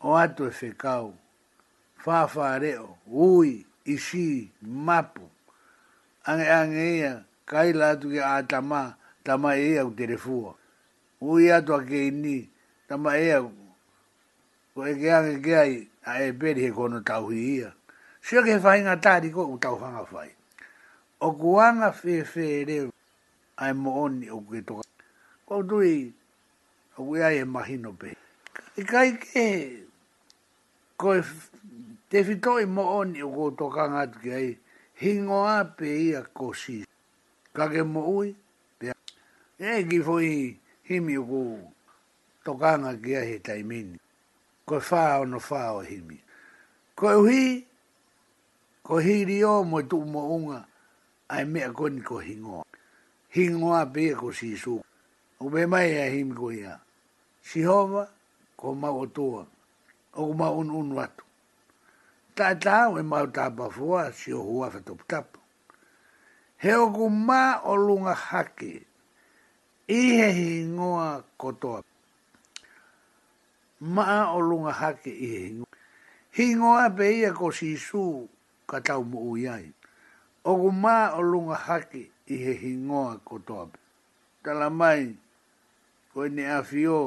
o atu e fa Whāwhā re o ui isi mapu. Ange ange kai la tu ke atama tama ia e u tere fua. Ui atu a ke ini tama ia e ko eke ange ke ai a e peri he kono tauhi ia. Sio ke whai ngā tāri ko u tau whanga whai. O kuanga whewhe reu ai mo oni o kui toka. Ko tui o kui ai e mahino pe. I kai ke ko e te whitoi mo oni o kui toka ngātu ki ai hingo a pe ia ko si. Ka ke mo ui pe a. E ki fui himi o kui toka ngā ki ai he taimini. Ko e whao no whao himi. Ko e hui ko hiri o mo tu mo unga ai me ko ni ko hingoa. hingo a be ko si su o be mai e a him ko ia si hova ko ma o tu o ma un un wat ta ta o e ma ta ba foa si o hua fa top tap he o ku ma o lunga hake i he hingo ko to ma o lunga hake i he hingo a be ia ko si su ka tau mo o iai. O ku mā o lunga hake i he hingoa ko toape. Tala mai, ko ene a fio,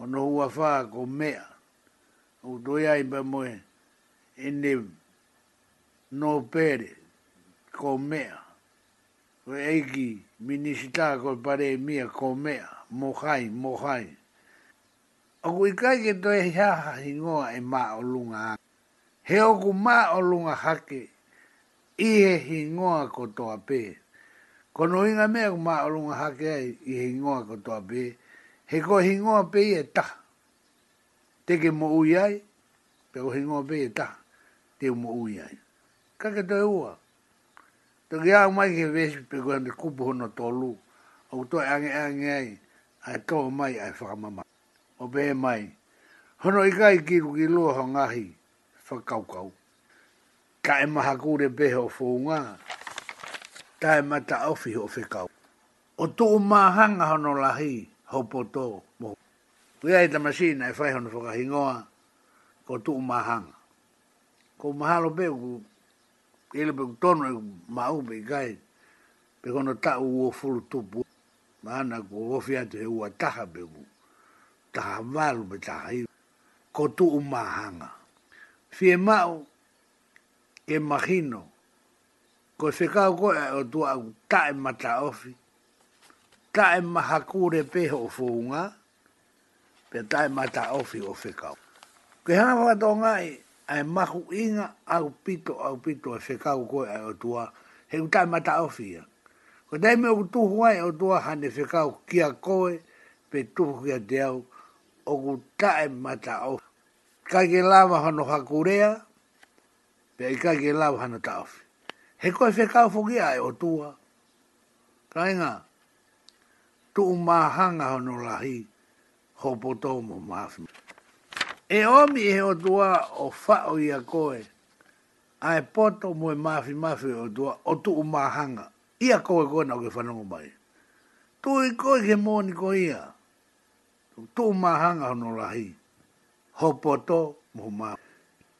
o no hua whaa ko mea. O to iai pa moe, ene no pere ko mea. O eiki, minisita ko pare mia ko mea. Mohai, mohai. O kui kai ke toi hiaha hingoa e mā o lunga hake he oku mā o lunga hake, i he hingoa ko toa pē. Ko no inga mea ko mā o lunga hake ai, i he hingoa ko toa pē, he ko hingoa pē i e ta. Te ke mo ui ai, pe ko hingoa pē i e ta, te mo ui ai. Ka ke toi ua. Tō ki āu mai ke vēsi pe koe ande kupu hono tōlu, au toi ange ange ai, ai tō mai ai whakamama. O pē mai, hono i kai kiru ki loa ho ngahi, whakaukau. Ka e maha kore beha o whaunga, ta e mata awhi ho whekau. O tō māhanga hono lahi, ho po tō mō. Rea e tamasina e whai hono whakahingoa, ko tō māhanga. Ko mahalo beo ku, ele beo tono e mau pe kai, pe kono ta u o furu tupu. Maana ku ofi atu he ua taha beo ku, taha malu pe taha iu. Ko tō māhanga fie mao ke mahino ko se ka ko o tu a ka e mata ofi ka e mahakure pe ho funga pe ta e mata ofi o se ka ke ha to nga e mahu inga au pito au pito e se ka ko o tu a he ka e mata ofi ya ko dai me o tu huai e o tu a hane se ka ki a pe tu ki a te au o ku ta e mata ofi kai ke lava hano hakurea, pe i kai ke lava hano taofi. He koe whekau fukia e o tua. Kai ngā, tu umahanga hano lahi, ho poto mo maafi. E omi he o tua o whao i a koe, a e poto mo e maafi maafi o tua, o tu umahanga. I a koe koe nao ke whanongo mai. Tu i koe ke mōni koe ia, tu umahanga hano lahi, hopoto muma.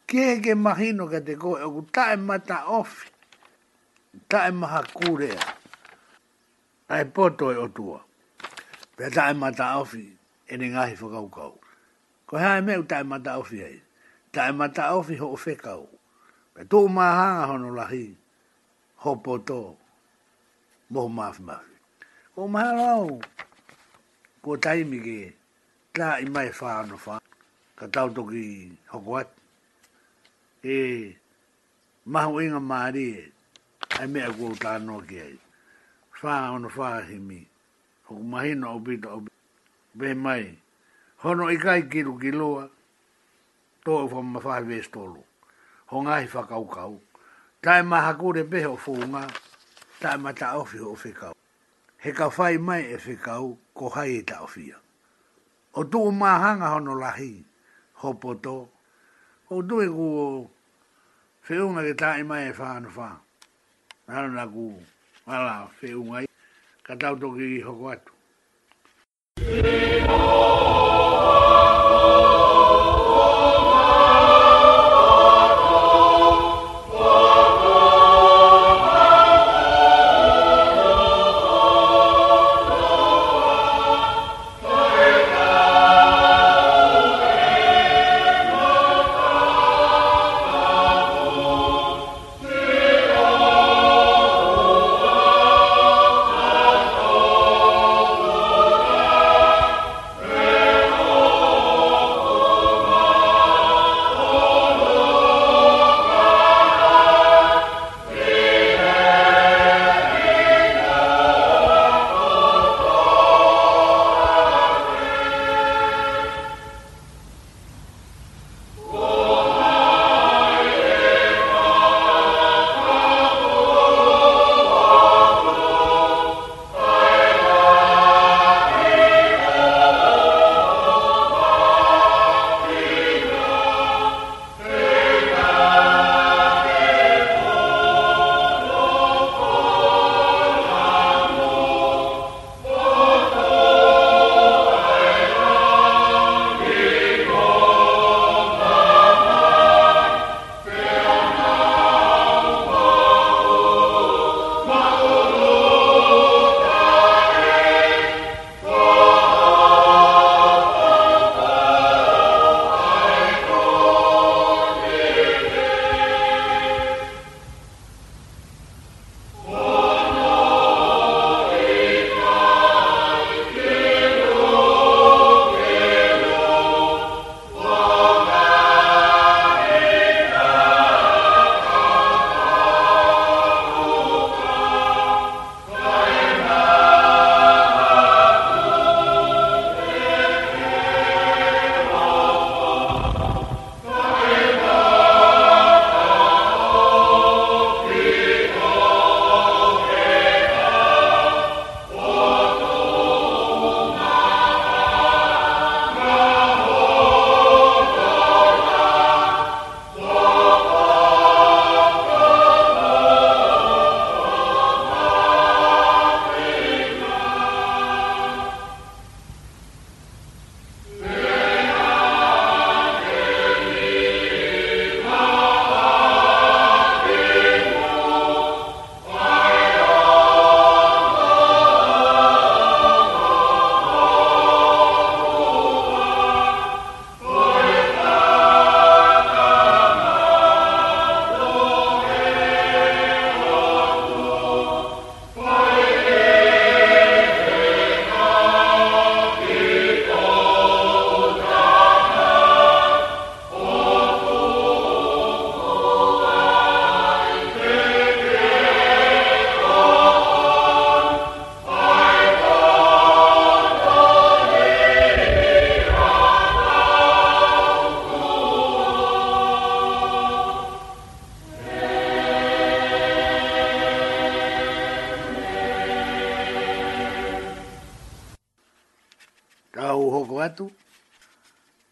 kege ke mahino ka te koe, oku mata of tae maha kurea, ai poto e otua. Pea tae mata of ene ngahi whakaukau. Ko hae meu tae mata ofi hei, tae mata ofi ho o whekau. Pea tō maha hono lahi, hopoto, moho mafi O maha rau, ko taimi ke, tae mai whaano fa ka tau toki hoko atu. E maho inga maari e, ai mea kua uta anoa ki ai. E. Whaa ono whaa he mi, hoko mahina o bita o bita. mai, hono ikai kai kiru ki loa, tō e whama mawhahi vēs tōlo. Ho ngāhi whakau kau, tae maha kore pehe o fōngā, tae ma ta awhi ho whikau. He ka whai mai e whikau, ko hai e ta awhia. O tō hanga hono lahi, hopo to. O tue ku o feunga ke tae mai e whanu wha. Nara na ku ala feunga i katau toki i hoko atu. Thank you.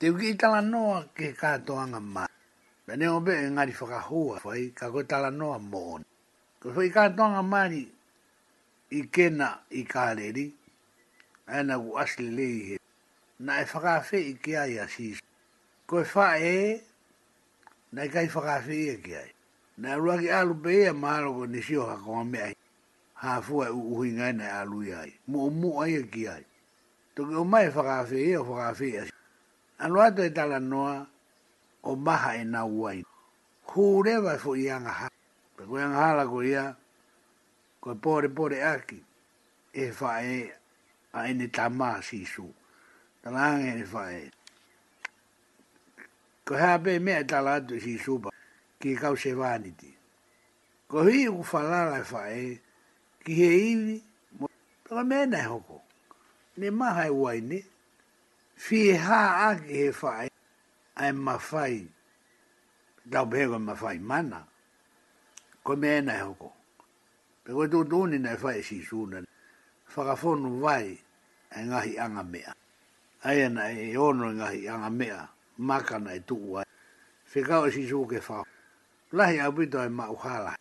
te uki i tala noa ke katoanga ma. Pene o be e ngari whakahua, whai ka koe tala noa mōni. Ko whai katoanga ma ni i kena i kāreri, aina ku asli lei he. Na e whakawhi i ki ai asis. Ko e wha e, na i e kai whakawhi e i ki ai. Na e ruaki alu pe ea maharo ko nisio hakoa mea hi. Hāfua e, e uhinga e na e alu i ai. Mu o mu ai i ki ai. Toki o mai whakawhi i o whakawhi i asis aloa to e tala noa o maha e na uai. Hūrewa fo i anga ha. Pe koe anga hala ko ia, koe pore pore aki, e fae a ene ta maa sisu. Tala anga ene fae. Koe hea pe e mea tala atu su pa, ki e kau se vaniti. Koe hii u falala e fae, ki he iwi, tala mena e hoko. Ne maha e uai ni, fi ha ake he whae, ai mawhai, tau pēkoi mawhai mana, ko me ena e hoko. Pe koe tō tōni nei whae si suna, whakafonu vai, e ngahi anga mea. Ai na e ono e ngahi anga mea, makana e tuu ai. Whikau e si suke whao. Lahi au pito e mauhala.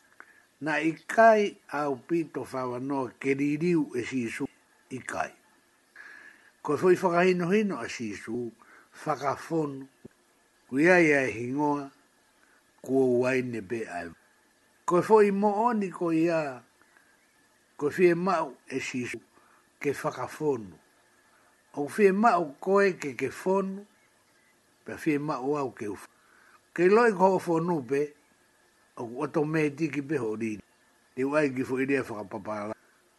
Na ikai au pito whawa no keririu e si su ikai ko foi faka hino hino a sisu, faka fono, kuia ia e hingoa, kua uai ne be ae. Ko foi mo oni ko ia, ko fie mau e sisu, ke faka fono. O fie mau koe ke ke fono, pe fie mau au ke ufa. Ke loi ko fono be, o kuoto me tiki be ho rini. Ni wai ki fo idea whakapapala.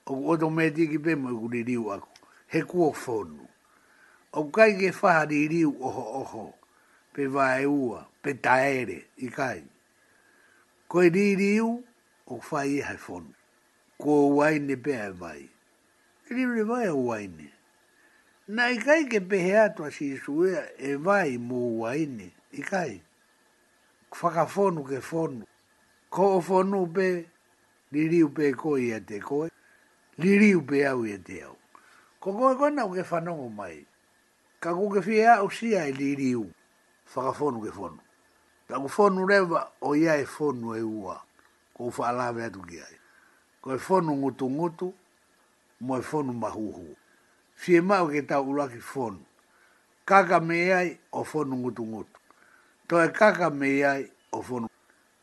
O kuoto me tiki be mo i kuri riu aku he kuo fonu. O kai ke whahari riu oho oho, pe vae ua, pe taere, i kai. Koe ri riu, o whai e hai fonu. Kuo waine pe ai vai. E riu ne vai o waine. Na i kai ke pehe atua si suea e vai mo mu waine, i kai. Whakafonu ke fonu. Ko o fonu pe, riu pe koi e te koi, li riu pe au e te au. Ko ko ko na ke fa mai. Ka ko fia o si ai li li u. Fa ka fonu ke fonu. Ta ko fonu reva o ia e fonu e ua. Ko fa la ve tu ki ai. Ko e fonu ngutu ngutu mo e fonu mahuhu. Fie ma o ke ta ula ki fonu. Kaka me ai o fonu ngutu ngutu. To e kaka me ai o fonu.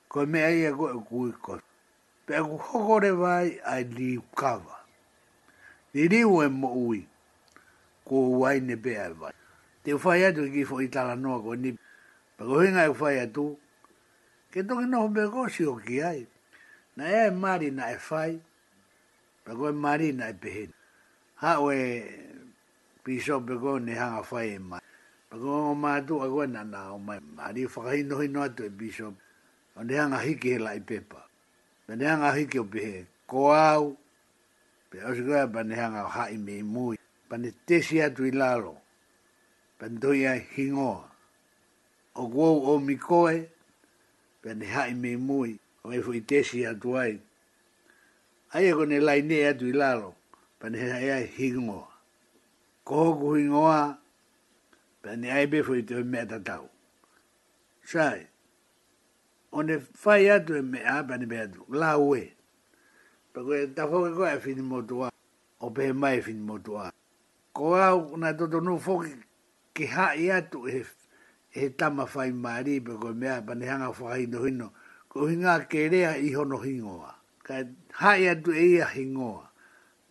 Ko me ai e ko e kui ko. Pe ko kokore vai ai li ukawa. Ni riu e mo ui. Ko uai ne pe ai vai. Te ufai atu ki fo itala noa ko ni. Pako hinga e ufai atu. Ke toki noho me gosi o ki ai. Na e mari na e fai. Pako e mari na e pehin. Ha o e piso peko ne hanga fai e mai. Pako o mātu a koe nana o mai. Mari whakahino hino atu e piso. O ne hanga hiki he lai pepa. Pene hanga hiki o pehe. Ko au. Ko au pe asu ga bane hanga ha i me mu bane tesi atu i lalo bane doia hingo o go o mi koe bane ha i me mu o e fu i tesi atu ai ai e kone lai ne atu i lalo bane hai ai hingo ko ku hingo a bane ai be fu i te me tatau sai o ne fai atu e me a bane be atu la ue pe koe e ta fo e ko e fini mo o pe mai fini mo tua ko a na to to no fo ke ha ia tu e e tama fai mari pe ko e me a pa ne fo ai no hino ko hinga kerea i ho no hingo ka ha ia tu e ia hingo a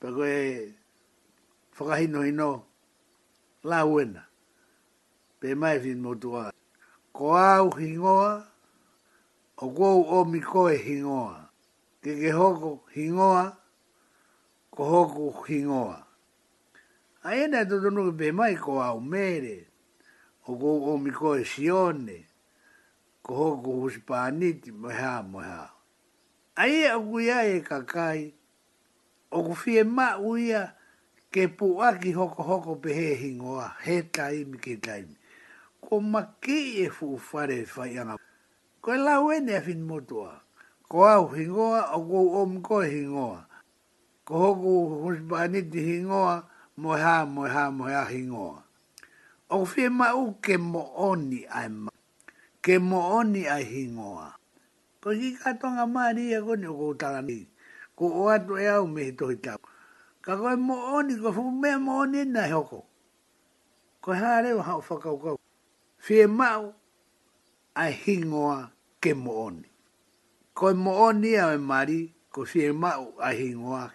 pe ko fo ka hino hino la uena pe mai fini mo tua ko a u hingo o go o mi ko e hingo ke ke hoko hingoa, ko hoko hingoa. A ena e tutunu ke pēmai ko au mere, o ko o miko e sione, ko hoko huspaniti moha moha. A e ia e kakai, o ku fie ma uia ke puaki hoko hoko pehe hingoa, he taimi ke taimi. Ko maki e fuu fare fai anga. Ko e lau a fin motua. e lau a fin motua ko au hingoa o ko om ko hingoa ko hoku hosipani ti hingoa moi ha moi ha moi ha hingoa o fie ma u ke mo oni ai ma ke mo oni ai hingoa ko ki katonga maria ko ni ko ni ko o atu e au me hito hita ka koe mo oni ko fu me mo oni e na hoko ko hare o hau whakau kau fie mau ai hingoa ke mo oni ko mo oni e mari ko si ma a hingo a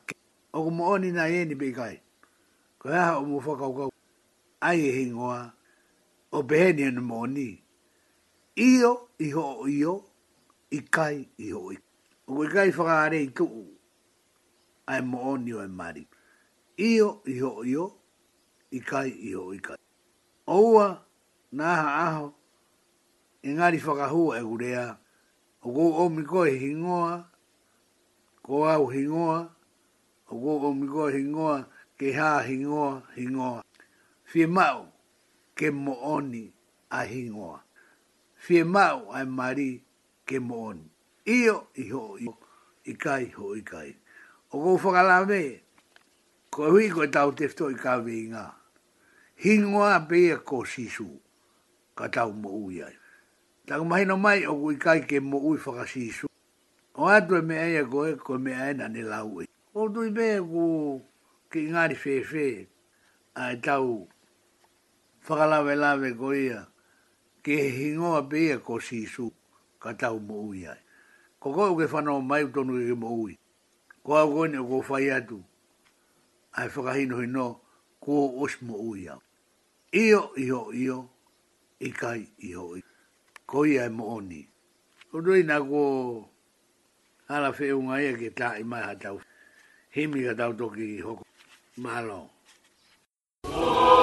o mo oni na e ni bigai ko e ha o mo foka ko a e hingo a o beni en mo ni io i ho io i kai i ho i o we kai fa re i ku a mo oni e mari io i ho io i kai i ho i kai oua na ha aho engari fa ka hu e gurea E o go o mi ko hingoa ko au hingoa o go o mi ko e hingoa ke ha hingoa hingoa fi mau ke mo oni a hingoa fi mau ai mari ke mo oni io i ho i kai ho i kai o go fo kala me ko hui ko tau te fto i ka vinga hingoa be ko sisu ka tau mo uiai Tāku mahino mai o kui kai ke mo ui whakasisu. O atu e mea ia koe, ko e mea ena lau e. O tui mea ku ki ngāri whee whee, a e tau whakalawe lawe ko ia, ke he hingoa pe ia ko sisu, ka tau mo ui ai. Ko koe uke whanau mai utonu ke mo ui, ko au koe ne o ko whai atu, a e whakahino hino, ko os mo ui au. Io, io, io, ikai, io, io koi ai mo oni. O doi na ko ala fe un ai ke ta i mai ha tau. Himi ga tau toki hoko. Malo. Oh.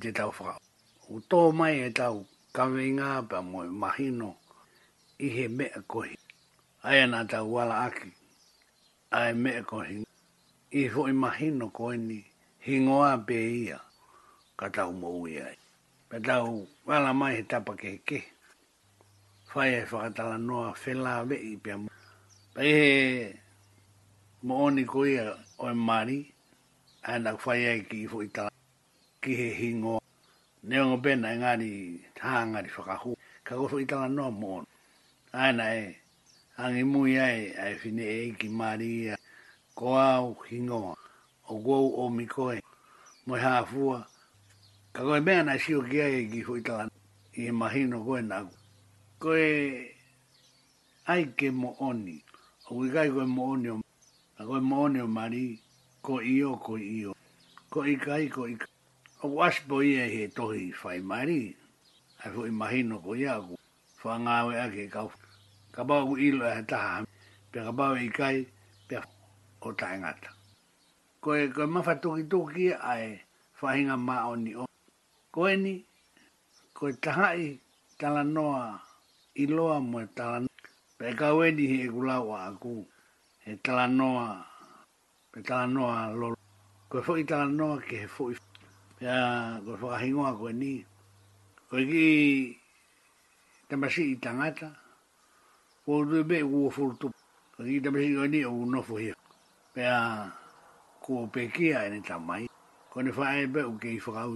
te tau whaka. O tō mai e tau kawenga pa moe mahino i he mea kohi. Aia nā tau wala aki, ai mea kohi. I hoi mahino koe ni hingoa pe ia ka tau mou ia. Pa tau wala mai he tapa ke ke. Whai e whakatala noa whela vei pia mou. Pa e he mooni koe oi mari, ai nā whai e ki i fuitala ki he hingo. Ne ongo bena ngāni tānga ni whakahu. Ka koso i la no mōn. Āna e, angi mui ai, ai whine e ki maria. Ko au hingo, o gou o mikoe, moi hāfua. Ka koe mea na sio ki ai ki e hui tala i e mahino koe nāku. Koe ai ke mo oni, o wi wikai go mo oni o, a mo oni o mari, ko io o, ko i Ko i kai, ko i O wash aspo ia he tohi whai mairi, ai fu imahino ko ia ku whangawe ake kau. Ka bau ku ilo e taha, pe ka bau i e kai, pe o taingata. Ko e koe mawha toki toki ai whahinga maa ni o. Ko e ni, ko e taha i tala noa i loa mo e tala noa. Pe ka ueni he e kulawa aku, he tala noa, pe tala noa lolo. Ko e fo i tala noa ke he fo i fo ya ko fo hingo a ni ko gi te masi tangata ko de be wo fo tu ko gi te masi ni o no fo pe a ko pe ki a ni ta mai ko ni fa e be o ki fo ga u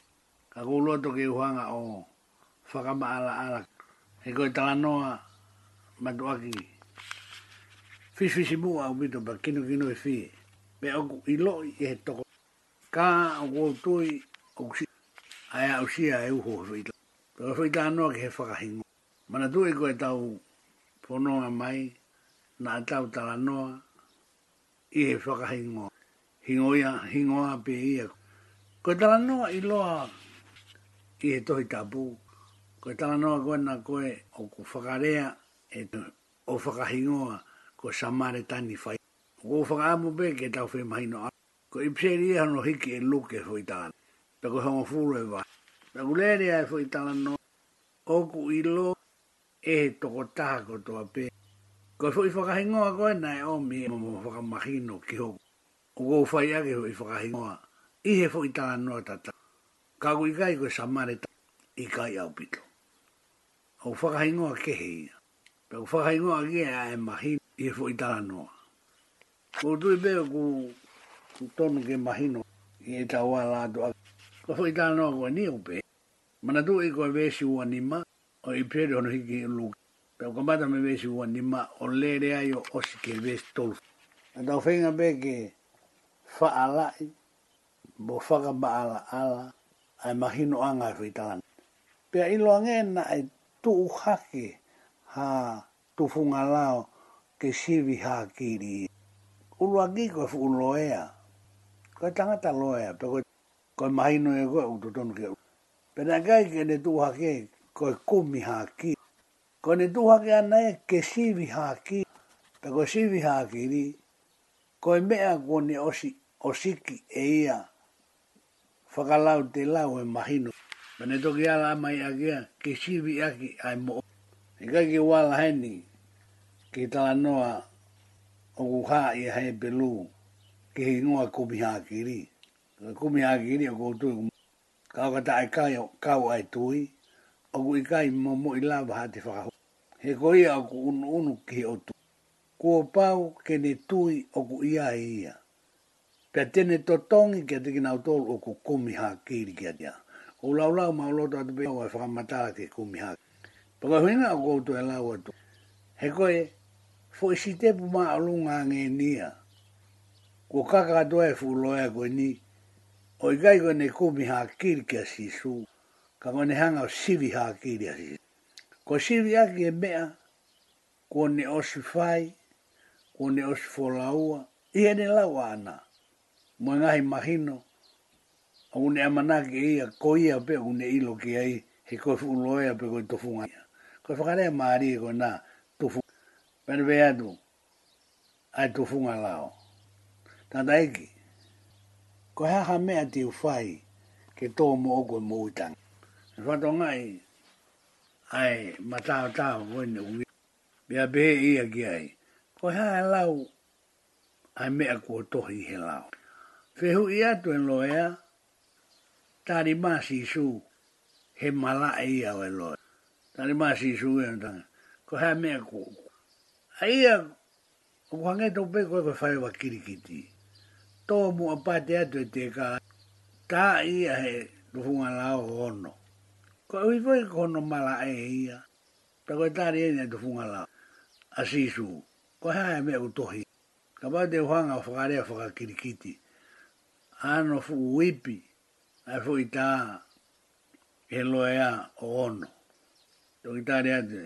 ka ko lo to ki huang a o fa ga ma ala ala e ko ta no a ma do a ki fis fis mu a mi do ba ki no ki no e fi be o i lo i e to ka o ko tu i kousi. Ai au si a eu ho fui ta. Ta fui no ke faka hingo. Mana ego eta u pono pononga mai na tau tala noa i he faka hingo. Hingo ia, hingo a pe ia. Koe tala no i loa i eto tohi tapu. Koe tala no koe na ko e o ku whakarea e tu o faka hingoa ko samare tani fai. Ko faka amu pe ke tau whemahino a. Ko ipseri ia e no hiki e luke hoi tala peko hongo furu e vai. Peko lere ai fo itala no, oku ilo e he toko taha ko toa pe. Ko i whakahingoa ko nai o mi e mo whakamahino ki hoku. O go fai ake fo i whakahingoa, i he fo itala no tata. Ka ku i kai ko samare ta, i kai au pito. O whakahingoa ke he ia. Peko whakahingoa ki e ai mahino, i he fo itala no. Ko tui beo ku, tonu ke mahino, i e tawa lato ake. Ko foi ta no ko ni upe. Mana tu e koe ve si wan ma o i pe ro no hiki lu. Pe ko mata me ve si ni ma o le re ai o o si ke ve stol. Ata fe nga be ke fa bo fa ba ala ala ai mahino anga fe ta. Pe i lo nge na ai tu u ha tu funga lao ke sivi ha kiri. Ulo agi ko fu loea. Ko tangata loea pe ko koe mahino e koe uto tonu ke. Pena kai ke ne tuhake koe kumi haki. ko ne tuhake ana e ke sivi ki Pe ko koe sivi haki ri, koe mea kone osi, osiki e ia whakalau te lau e mahino. Pena toki ala mai a kia ke sivi aki ai mo. E kai ke wala heni ke tala noa o kuhaa i hae pelu ke hingoa kumi haki ri ka kumi aki ni o koutu i kumi. Ka oka ta kai o kau ai tui, o kui kai mamo i la waha te whakahu. He koi a ku unu unu ki o tu. Kuo pau ke ne tui o ku ia e ia. Pea tene to tongi kia tiki nau tolu o ku kumi ha ni kia tia. O lau lau mao loto atu pe awa e whakamataa ke kumi ha. Paka huinga o koutu e lau atu. He koi, fo isi tepu maa alunga ngenia. Kuo kaka atu e fuloa koe ni, Oi i gaigo ne kumi ha kiri kia sisu, ka mone hanga o sivi ha kiri a sisu. Ko sivi aki e mea, ko ne osu fai, ko ne osu folaua, i e ne lau ana, mo e ngahi mahino, a une amanaki e ia, ko ia pe, une ilo ki ai, he koe funloea pe koe tofunga ia. Ko e whakarea maari e koe nā, tofunga. Pena vea tu, ai tofunga lao. Tanda eki, ko ha ha mea te fai ke tō mo ogo mo utang. Whato ngai, ai, ma tāo tāo wene ui, mea behe ia gi ai, ko ha ha lau, ai mea kua tohi he lau. Whehu i atu en loea, tāri māsi su, he mala e ia wai e loe. Tāri māsi su e un ko ha mea kua. Ai ia, e ko hangetou pe koe koe whaiwa kiri Ai tō mō apate atu e te ka tā ia he rohunga lao hono. Ko e wifoi ko hono mala e ia, ta koe tā rei e nea rohunga lao. A sisu, ko hea e me utohi. Ka pā te huanga whakarea whakakirikiti. Ano fu uipi, a fu i tā e a o hono. Tō ki tā rei atu,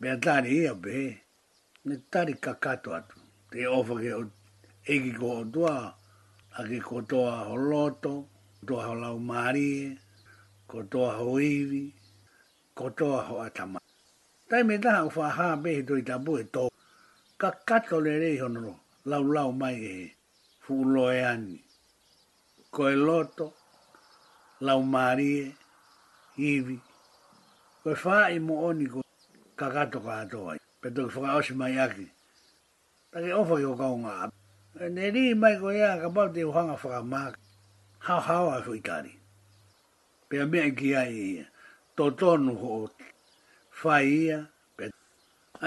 bea tā rei ia be, ne tā kakato atu. Te ofake o e ki ko tua a ki ko toa ho loto toa ho lau marie ko toa ho iwi ko toa ho atama tai me taha ufa ha be he doi tabu e tō ka kato le rei honoro lau lau mai e fu ulo e ani ko e loto lau marie iwi ko e i mo oni ko ka kato ka atoa pe toki whakaoshi mai aki Tāke ofo i o kaunga api. Ne ni mai ko ia ka pau te uhanga whaka māk. Hau hau a fui tari. Pea mea ki ai ia. Tō tonu ho o whai ia.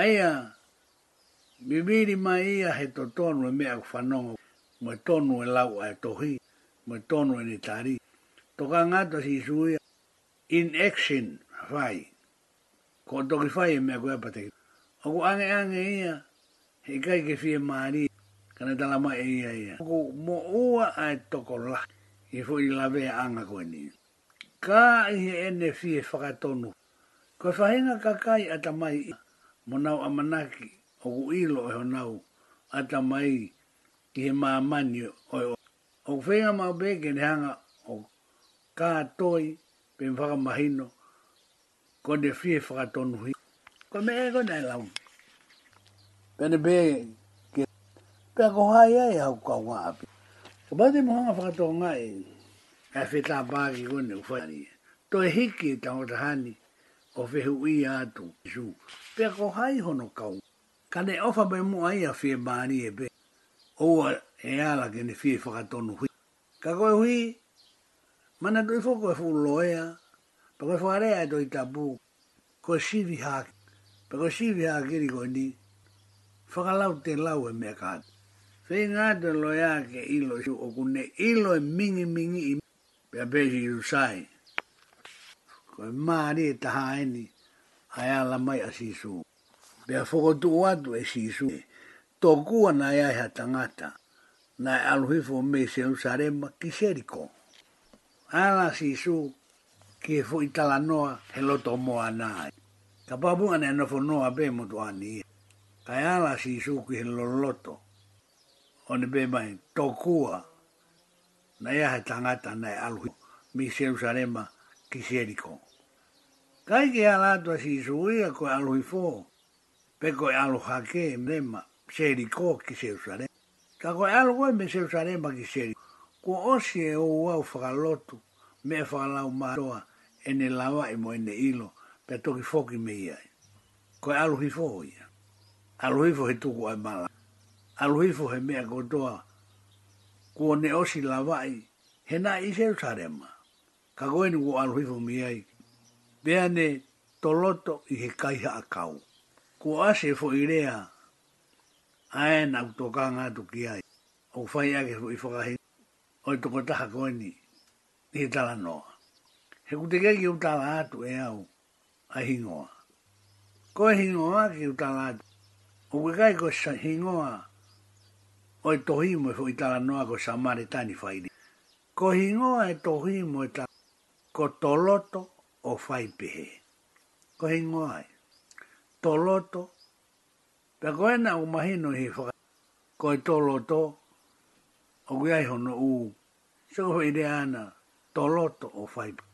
Aia, mi miri mai ia he tō tonu e mea whanonga. Mwe tonu e lau ai tohi. Mwe tonu e ni tari. Tō ka ngāta si suia. In action, whai. Ko toki whai e mea kua e pateki. Oku ange ange ia, he kai ke fie maari. Mwe kana tala ma e ia ia. Ko mo ua a e toko la, i fo la vea anga koe ni. Ka i he ene fi e whakatonu, koe whahenga ka kai a tamai i, mo nau a manaki, o ku ilo e ho nau, a tamai i he maamani o o. O ku whenga mau beke ne hanga o ka toi, pe mahino, ko ne fi e whakatonu hi. Koe me e kona e launga. Pene beke, pe ko hai ai au ka wa ko ba mo nga fa to nga e e fe ta ba ki to e hiki ta o tahani, hani o fe i a tu ju pe ko hai ho no ka ka ne o fa be mo ai a fe e pe o e ala ke ne fe fa no hu ka ko hui mana do fo ko fu loea, pe ko fa re a do ta bu ko shi vi ha pe ko shi ni Whakalau te lau e mea kātu. Fei ngā te loia ke ilo shu o kune ilo e mingi mingi i pia pēsi i rusai. Ko e maari e taha eni a ea la mai a sisu. Pia whokotu watu e sisu. Tokua na ea e hatangata. Na e aluhifo me se usarema ki seriko. Ala sisu ki e fui tala noa he loto moa nai. Ka papunga ne anofo noa pe motu ani. Ka ala sisu ki he loloto. Loto on ne be mai tokua na ia he tangata nei alu mi Jerusalema ki Jericho. Kai ki ala to si suia ko alu fo pe ko alu hake ne ma Jericho ki Jerusalema. Ka ko alu mi me Jerusalema ki Jericho. Ko o si e o wa o fagalotu me fagalau e maroa ene lawa e mo ene ilo pe toki foki me ia. Ko alu hi fo ia. Alu fo he tuku ai malaki aluhifu he mea kotoa kua ne osi la vai he nā i Jerusalema. Ka goenu kua aluhifu miai. Bea ne toloto i he kaiha a kau. Kua ase e fo i rea aena u toka ngā tuki ai. O whai ake fo i whakahi oi toko taha goeni i he tala noa. He ki u tala atu e au a hingoa. Koe hingoa ki u tala atu. O ko sa hingoa oi e, e tohi mo e fwi tala noa ko samaritani whaini. Ko hingoa e tohi mo e ta ko toloto o whaipehe. Ko hingoa e toloto. Pe ko e na umahino hi whaka ko e toloto o kui aiho no u. So ko whaire ana toloto o whaipehe.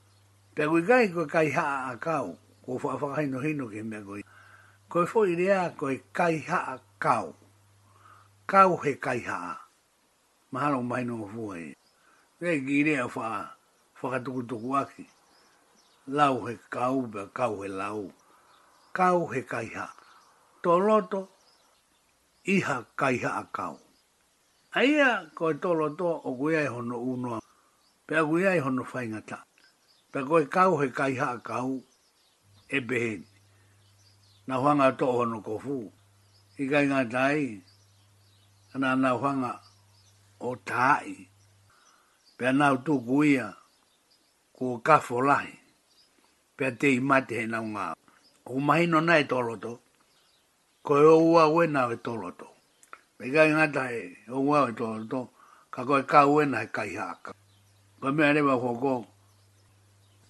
Pe kui kai ko kai haa a kau ko whaafakaino hino ke mea koi. Ko e fwi rea ko e kai haa kau kau he kai haa. Mahalo mai no fuhe. Te gire a fa faka tuku tuku aki. Lau he kau be kau he lau. Kau he kai haa. Tō loto, iha kai haa kau. Aia koe tō loto o kuiai hono unua. Pe a kuiai hono whaingata. Pe koe kau he kai haa kau. E behen. Na huanga tō hono kofu. Ika ingatai. Ika ingatai ana na hanga o tai pe na tu guia ko ka folai pe te mate na nga o mai no nai toloto ko e o wa we na we toloto pe ga nga tai e o wa e to roto ka ko ka we na kai haka ko me ane ba ko ko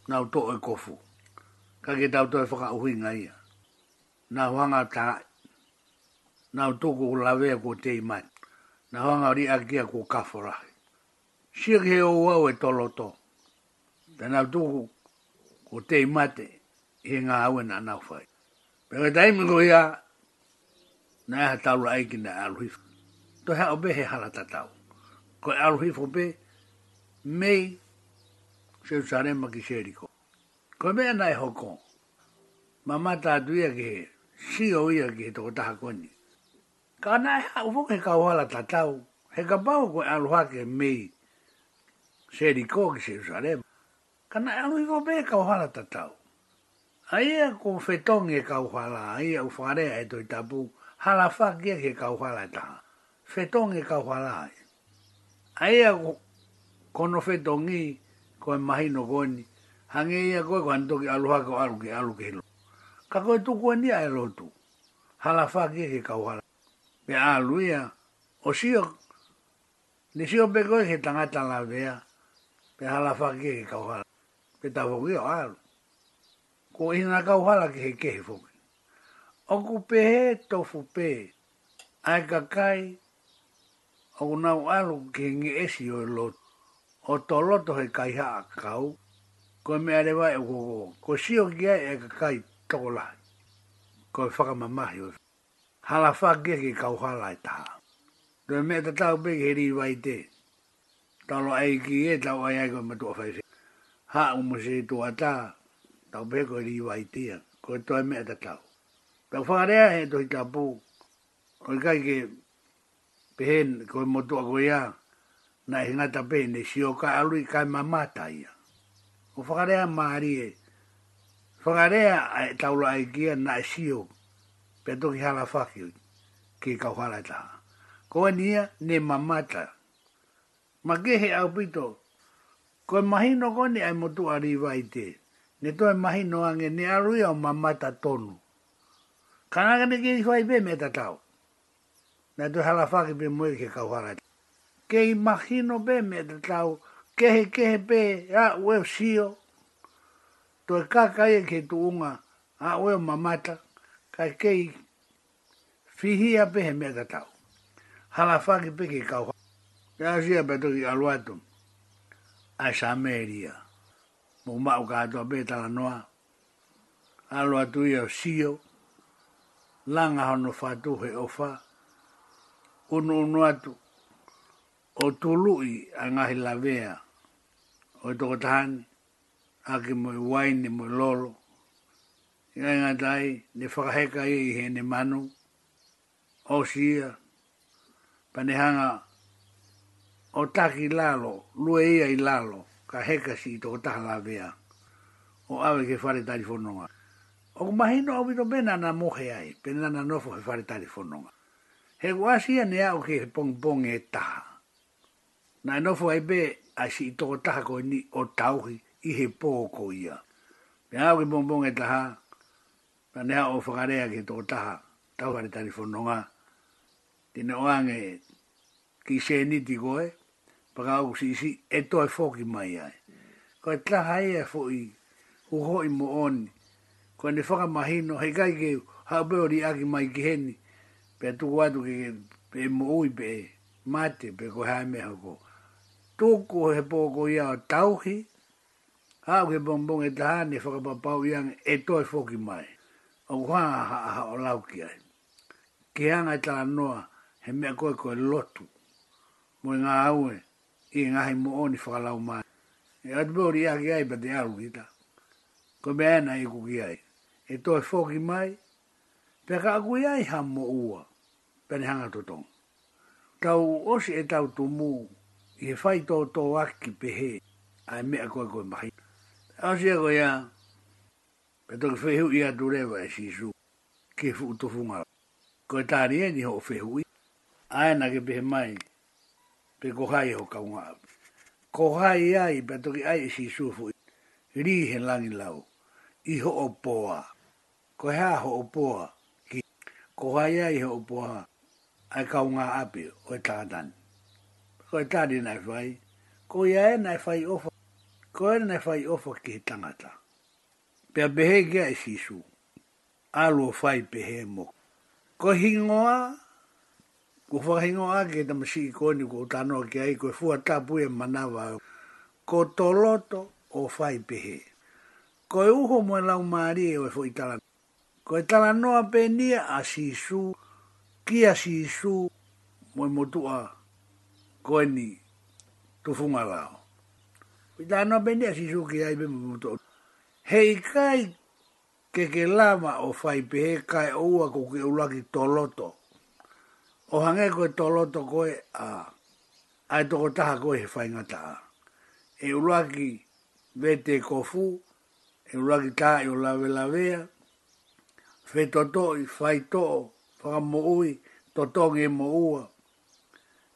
na to e kofu ka ke tau to e faka uhi nga ia na hanga ta na toko ko lawea ko te imai. Na hanga ri akia ko kafora. Sik he o wau e toloto. Te na toko ko te imate he ngā awe na nau whai. Pera taimi ko ia na eha tau la aiki na aluhifu. To hea be he halata tau. Ko aluhifu be, mei seu sarema ki seriko. Ko mea nai hokon. Mamata atu ia ki he. Si o ia ki he toko taha koni. E ka na e hau wong he kawala ta tau. He ka pau koe aluhake mei. Seri ko ki se usarema. Ka na e alu iko pe kawala ta tau. A ia ko fetong e kawala. A ia ufarea e toi tapu. Hala whakia ke kawala ta. Fetong e kawala. A ia e ko kono fetongi koe mahino koni. Hange ia koe koe antoki aluhake o aluke aluke hilo. Ka koe tukua ni a elotu. Hala whakia ke kawala pe a luia o sio ni sio pe ko he tanga la vea pe hala fa ke ka ha pe ta vogi o al ko i na ka ha la ke he ke o ku pe he to fu pe ai ka kai o na o al ke ngi e sio lo o to lo to he kai ha ka u ko me are e ko ko sio ki e ka kai to la ko fa ka mamahi o hala whake ki kau hala i e taha. Tua mea te tau pe ke riwa i te. Talo ai ki e tau ai ai koe matu a whaise. Ha umuse e to ata ta, tau pe koe riwa i tia. Koe tua mea te tau. Tau whakarea he tohi tapu. Koe kai ke pehen ko motu a koe ia. Na hinga ta pe ni si o ka alui kai mamata ia. O whakarea maari e. Whakarea tau la ai kia na si o pe toki hala whaki ki kau hala taha. Ko e nia ne mamata. Ma gehe au pito, ko e mahino koni ai motu ariwa i te, ne to e mahino ange ne arui au mamata tonu. Kanaka ne ki hwai pe me tatau. Na tu hala whaki pe mui ki kau hala taha. Ke i mahino pe me tatau, kehe kehe pe, ya ueo sio, to e kakai e ke tuunga, a ueo mamata kai kei fihi a pehe mea ka tau. Hala whake peke kau hau. Kia si a peto ki aluatu. Ai sa meria. Mo mau ka atua petala noa. Aluatu ia o sio. Langa hono whatu he o wha. Unu unu atu. O tului a ngahi lavea. O toko tahani. Aki mo i waini mo i Lolo. Ia inga dai, ne whakaheka i i hene manu, o sia, panehanga o taki lalo, lue ia i lalo, ka heka si i toko taha lawea, o awe ke whare tari whanonga. O kumahino o wito mena na mohe ai, pena na nofo he whare tari whanonga. He kuasia ne au ke he pong pong e taha. Na nofo ai be, a si i toko taha koe ni o tauhi, i he pōko ia. Pena au ke pong pong e taha, na nea o whakarea ki tō taha, tauhari tari whanonga. Tine o ange, ki se niti koe, paka au si isi, e tō e fōki mai ai. Ko e tlaha e e fōi, uho i mo oni, ko e ne whakamahino, hei kai ke haupeo ri aki mai ki heni, pe tuku atu ke pe mo ui pe mate, pe ko hae meha ko. Tōko he pōko ia o tauhi, hau ke bongbong e tahane whakapapau iang, e tō e fōki mai au hua ha ha o lau ki ai. Ke anga i tala noa he mea koe koe lotu. Mo i ngā aue i ngā hei mo oni whakalau mai. E atu beo ri aki ai bete alu ki Ko mea ena i kuki ai. E toi fōki mai, peka aku i ai ha mo ua. Pene hanga totong. Tau osi e tau tu mu, i he whai tō tō aki pehe. Ai mea koe koe mahi. Ausia koe ia, Pe tō ki whehu i atu rewa e shisu, ke fuku tō whungau. Ko e tāri ni ho whehu i, aena ke pehe mai, pe ko e ho kaunga api. Ko e ai, pe tō ki ai e shisu fuku, ri he langi lau, i ho o poa. Ko he a ho o poa, ki e ai ho o poa, ai kaunga api o e tātani. Ko e na nai whai, ko i na e whai ofa, ko e nai whai ofa ki he tangata pia behe gea e sisu. Alu fai behe mo. Ko hingoa, ko whahingoa ke ta masi i koni ko tano ke ai, ko e fua tapu e manava Ko toloto o fai pehe Ko e uho mo e lau o e fui tala. Ko e tala noa pe nia a sisu, ki a sisu mo e motua koni tufunga lao. Ko e tala noa pe nia sisu ki ai be motua hei kai ke ke lama o fai pehe kai oua ko ke ulaki toloto. O hange koe toloto koe a ai toko taha koe he fai ngata a. E ulaki vete kofu, e ulaki taha e ulawe lawea, fe toto i fai toko, mo ui, toto nge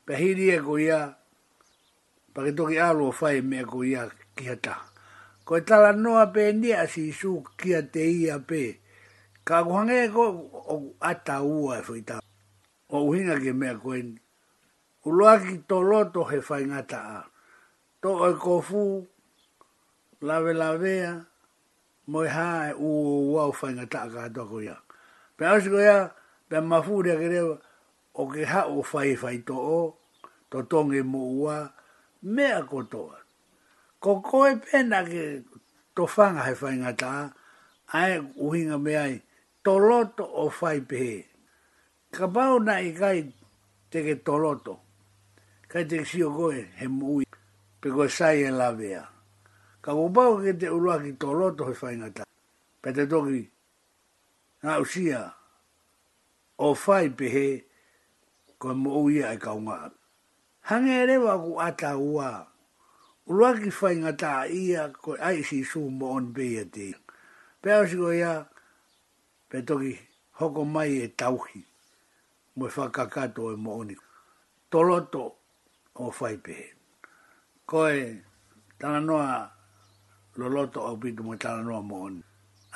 Pe Pahiri e koe ia, pake toki alo fai mea koe ia ki hataha ko e tala noa pe ni a si su kia te ia pe. Ka kuhange ko o ata ua e fuita. O uhinga ke mea koeni. Uloa ki to loto he whaingata a. To oi kofu, lave lavea, moi ha e uo ua u whaingata a kato ko ia. Pe ausi ko ia, pe mafu rea kerewa, o ke ha o fai whai to o, to tonge mo ua, mea kotoa ko koe pena ke to whanga he whainga tā, ae uhinga me ai, to loto o whai pehe. Ka pau na i kai te ke to loto, kai te kisio koe he mui, pe koe sai e la vea. Ka ko pau ke te urua ki to loto he whainga tā, pe te toki, nga usia, o whai pehe, koe mui ai kaunga. Hangere wa ku ata uaa, ulua ki whai ngata ia koe ai si su mo on beya te. Pea si koe ia, pe toki hoko mai e tauhi, mo e whakakato e mo oni. Toloto o whai pe. Koe tana noa loloto au pitu mo tana noa mo oni.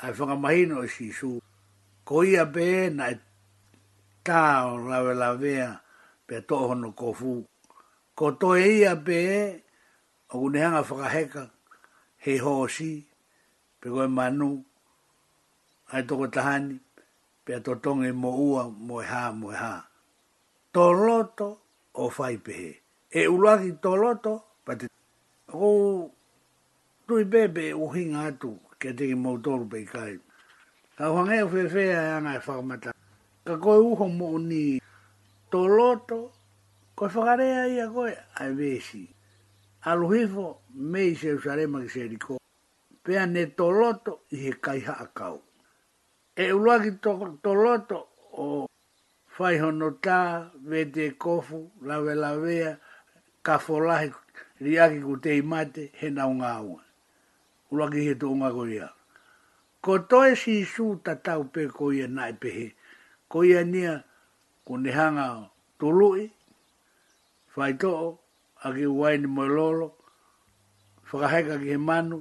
Ai whakamahino e si su, ko ia pe na e tā o lawe lawea pe tohono kofu. Ko toe ia pehe, o ku whakaheka, he hōsi, pe koe manu, ai toko tahani, pe a totonge mo ua, mo e hā, mo e hā. Tōloto o whaipehe. E uluaki tōloto, pati. O tui bebe hinga atu, kia teki mou pe pei kai. Ka whangea whewhea e anai e whakamata. Ka koe uho mo ni tōloto, koe whakarea ia koe, ai vesi aluhifo me i Jerusalema ki Jericho, pea ne toloto i he kaiha akau. E uluaki to, toloto o whaihonotā, vete kofu, lawe lawea, kafolahi, riaki ku te imate, he naunga aua. Uluaki he to unga koria. Ko toe si isu tau pe ko ia nai pehe, ko ia nia ku nehanga tului, whaitoo, aki uai ni moe lolo, whakahaika ki he manu,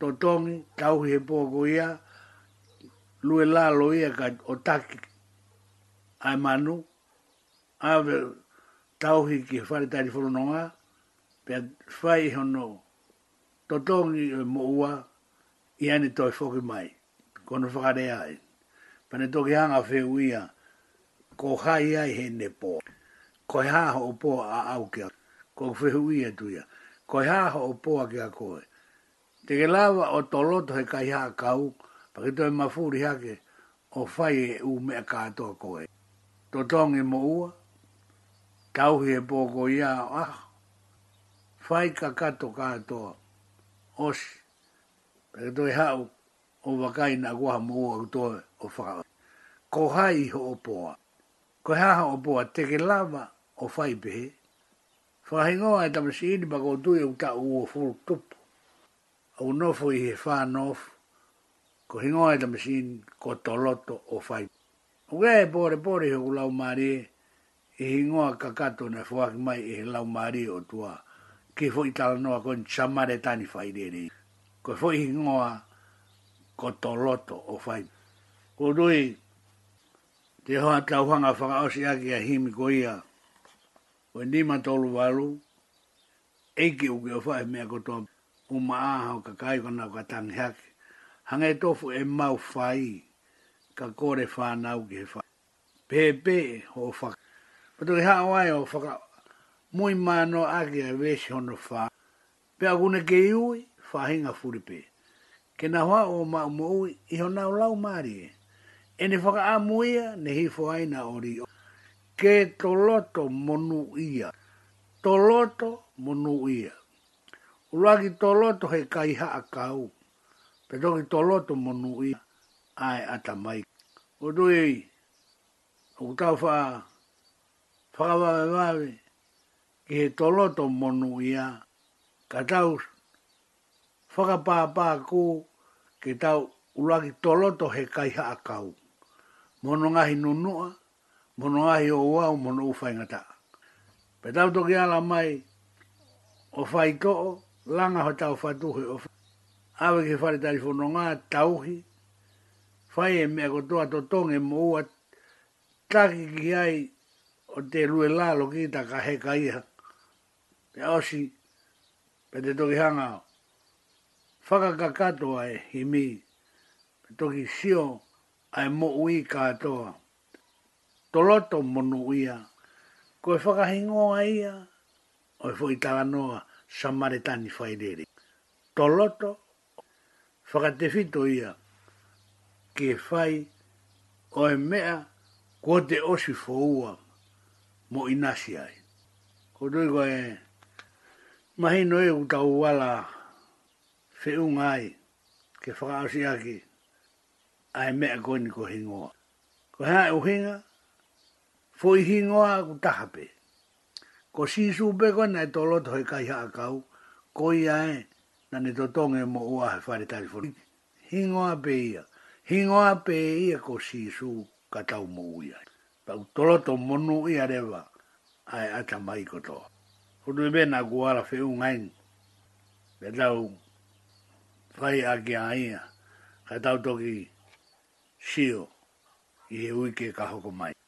totongi, tauhi he pōko ia, lue lalo ia ka o taki ai manu, awe tauhi ki whare tari whurunonga, pia whai hono totongi e mo ua, i ane toi whoki mai, kono whakare ai. Pane toki hanga whiu ia, ko hai ai he ne pō, ko hai ha o pō a au ko fehu ia e tuia. Ko e haha o poa ki a koe. Te ke lava o toloto he kai haa kau, pa ki toi mafuri hake o fai e u mea kātoa koe. To tongi mo ua, tauhi e pōko ia o ah, fai ka kato kātoa, osi, pa ki toi hau o wakai na kua mo ua kutoe o whakao. Ko hai ho o poa, ko haha o poa te ke lava o fai pehe, Whahingo ai tamasi ini pa koutui e uta ua fulu tupu. Au nofu i he wha Ko hingo ai tamasi ini ko toloto o whai. Uke e pore pore hoku lau marie, e i e hingo a kakato na fuaki mai i e he lau maari o tua. Ki fo i tala noa koin chamare tani whai dere. Ko fo i hingo a ko toloto o whai. Koutui te hoa tauhanga whakaosi aki a himi ko ia o ni ma tolu walu e ki u ko fa me ko to u ma a ka kai ko na ka tang hak hanga to fu e ma u fai ka kore fa na u ge fa pe pe ho fa o to ha wa o fa muy mano a ge ve sho no fa pe a gune ke u fa hinga fu ri pe ke na wa o ma mo i ho na u la u ma ri e ne fa ka a muia ne hi fo ai na ori ke toloto monu ia. Toloto monu ia. Uruagi toloto he kaiha a kau. Pedoki toloto monu ia. Ai ata mai. Udui. Utau faa. Faa wawe wawe. Ki he toloto monu ia. Kataus. Faka paa ku. Ki tau uruagi toloto he kaiha a kau. Mono ngahi nunua. Mono ngahi nunua mono ai o wa o mono u fai ngata. Pe tau toki ala mai o fai koo, langa ho tau fatuhi o Awe ki fari tari ngā tauhi, fai e mea kotoa to tonge mo ua taki ki ai o te rue lalo ki ta ka heka iha. Pe osi, pe te toki hanga o. Whaka kakatoa e himi, pe toki sio ai mo ui katoa. Ka toloto monu ia. Ko e whakahingoa ia, o e fwoi taranoa samaritani whaireri. Toloto, whakatefito ia, ke whai o e mea kua te osi fōua mo inasi ai. Ko tui ko e mahino e uta uwala whiunga ai ke whakaosi aki a e mea koini ko hingoa. Ko hea e uhinga, foi hingo a tahape. Ko si su ko na tolo to kai ha kau ko ia e na ne to tonge mo ua he fare tari fo. Hingo a pe ia. Hingo a pe ia ko si su ka tau mo ia. Pa u tolo to monu ia rewa a ata mai ko toa. ibe na guara fe ungain. Pe tau fai a ki a ia. Ka tau toki sio i he uike ka hoko mai.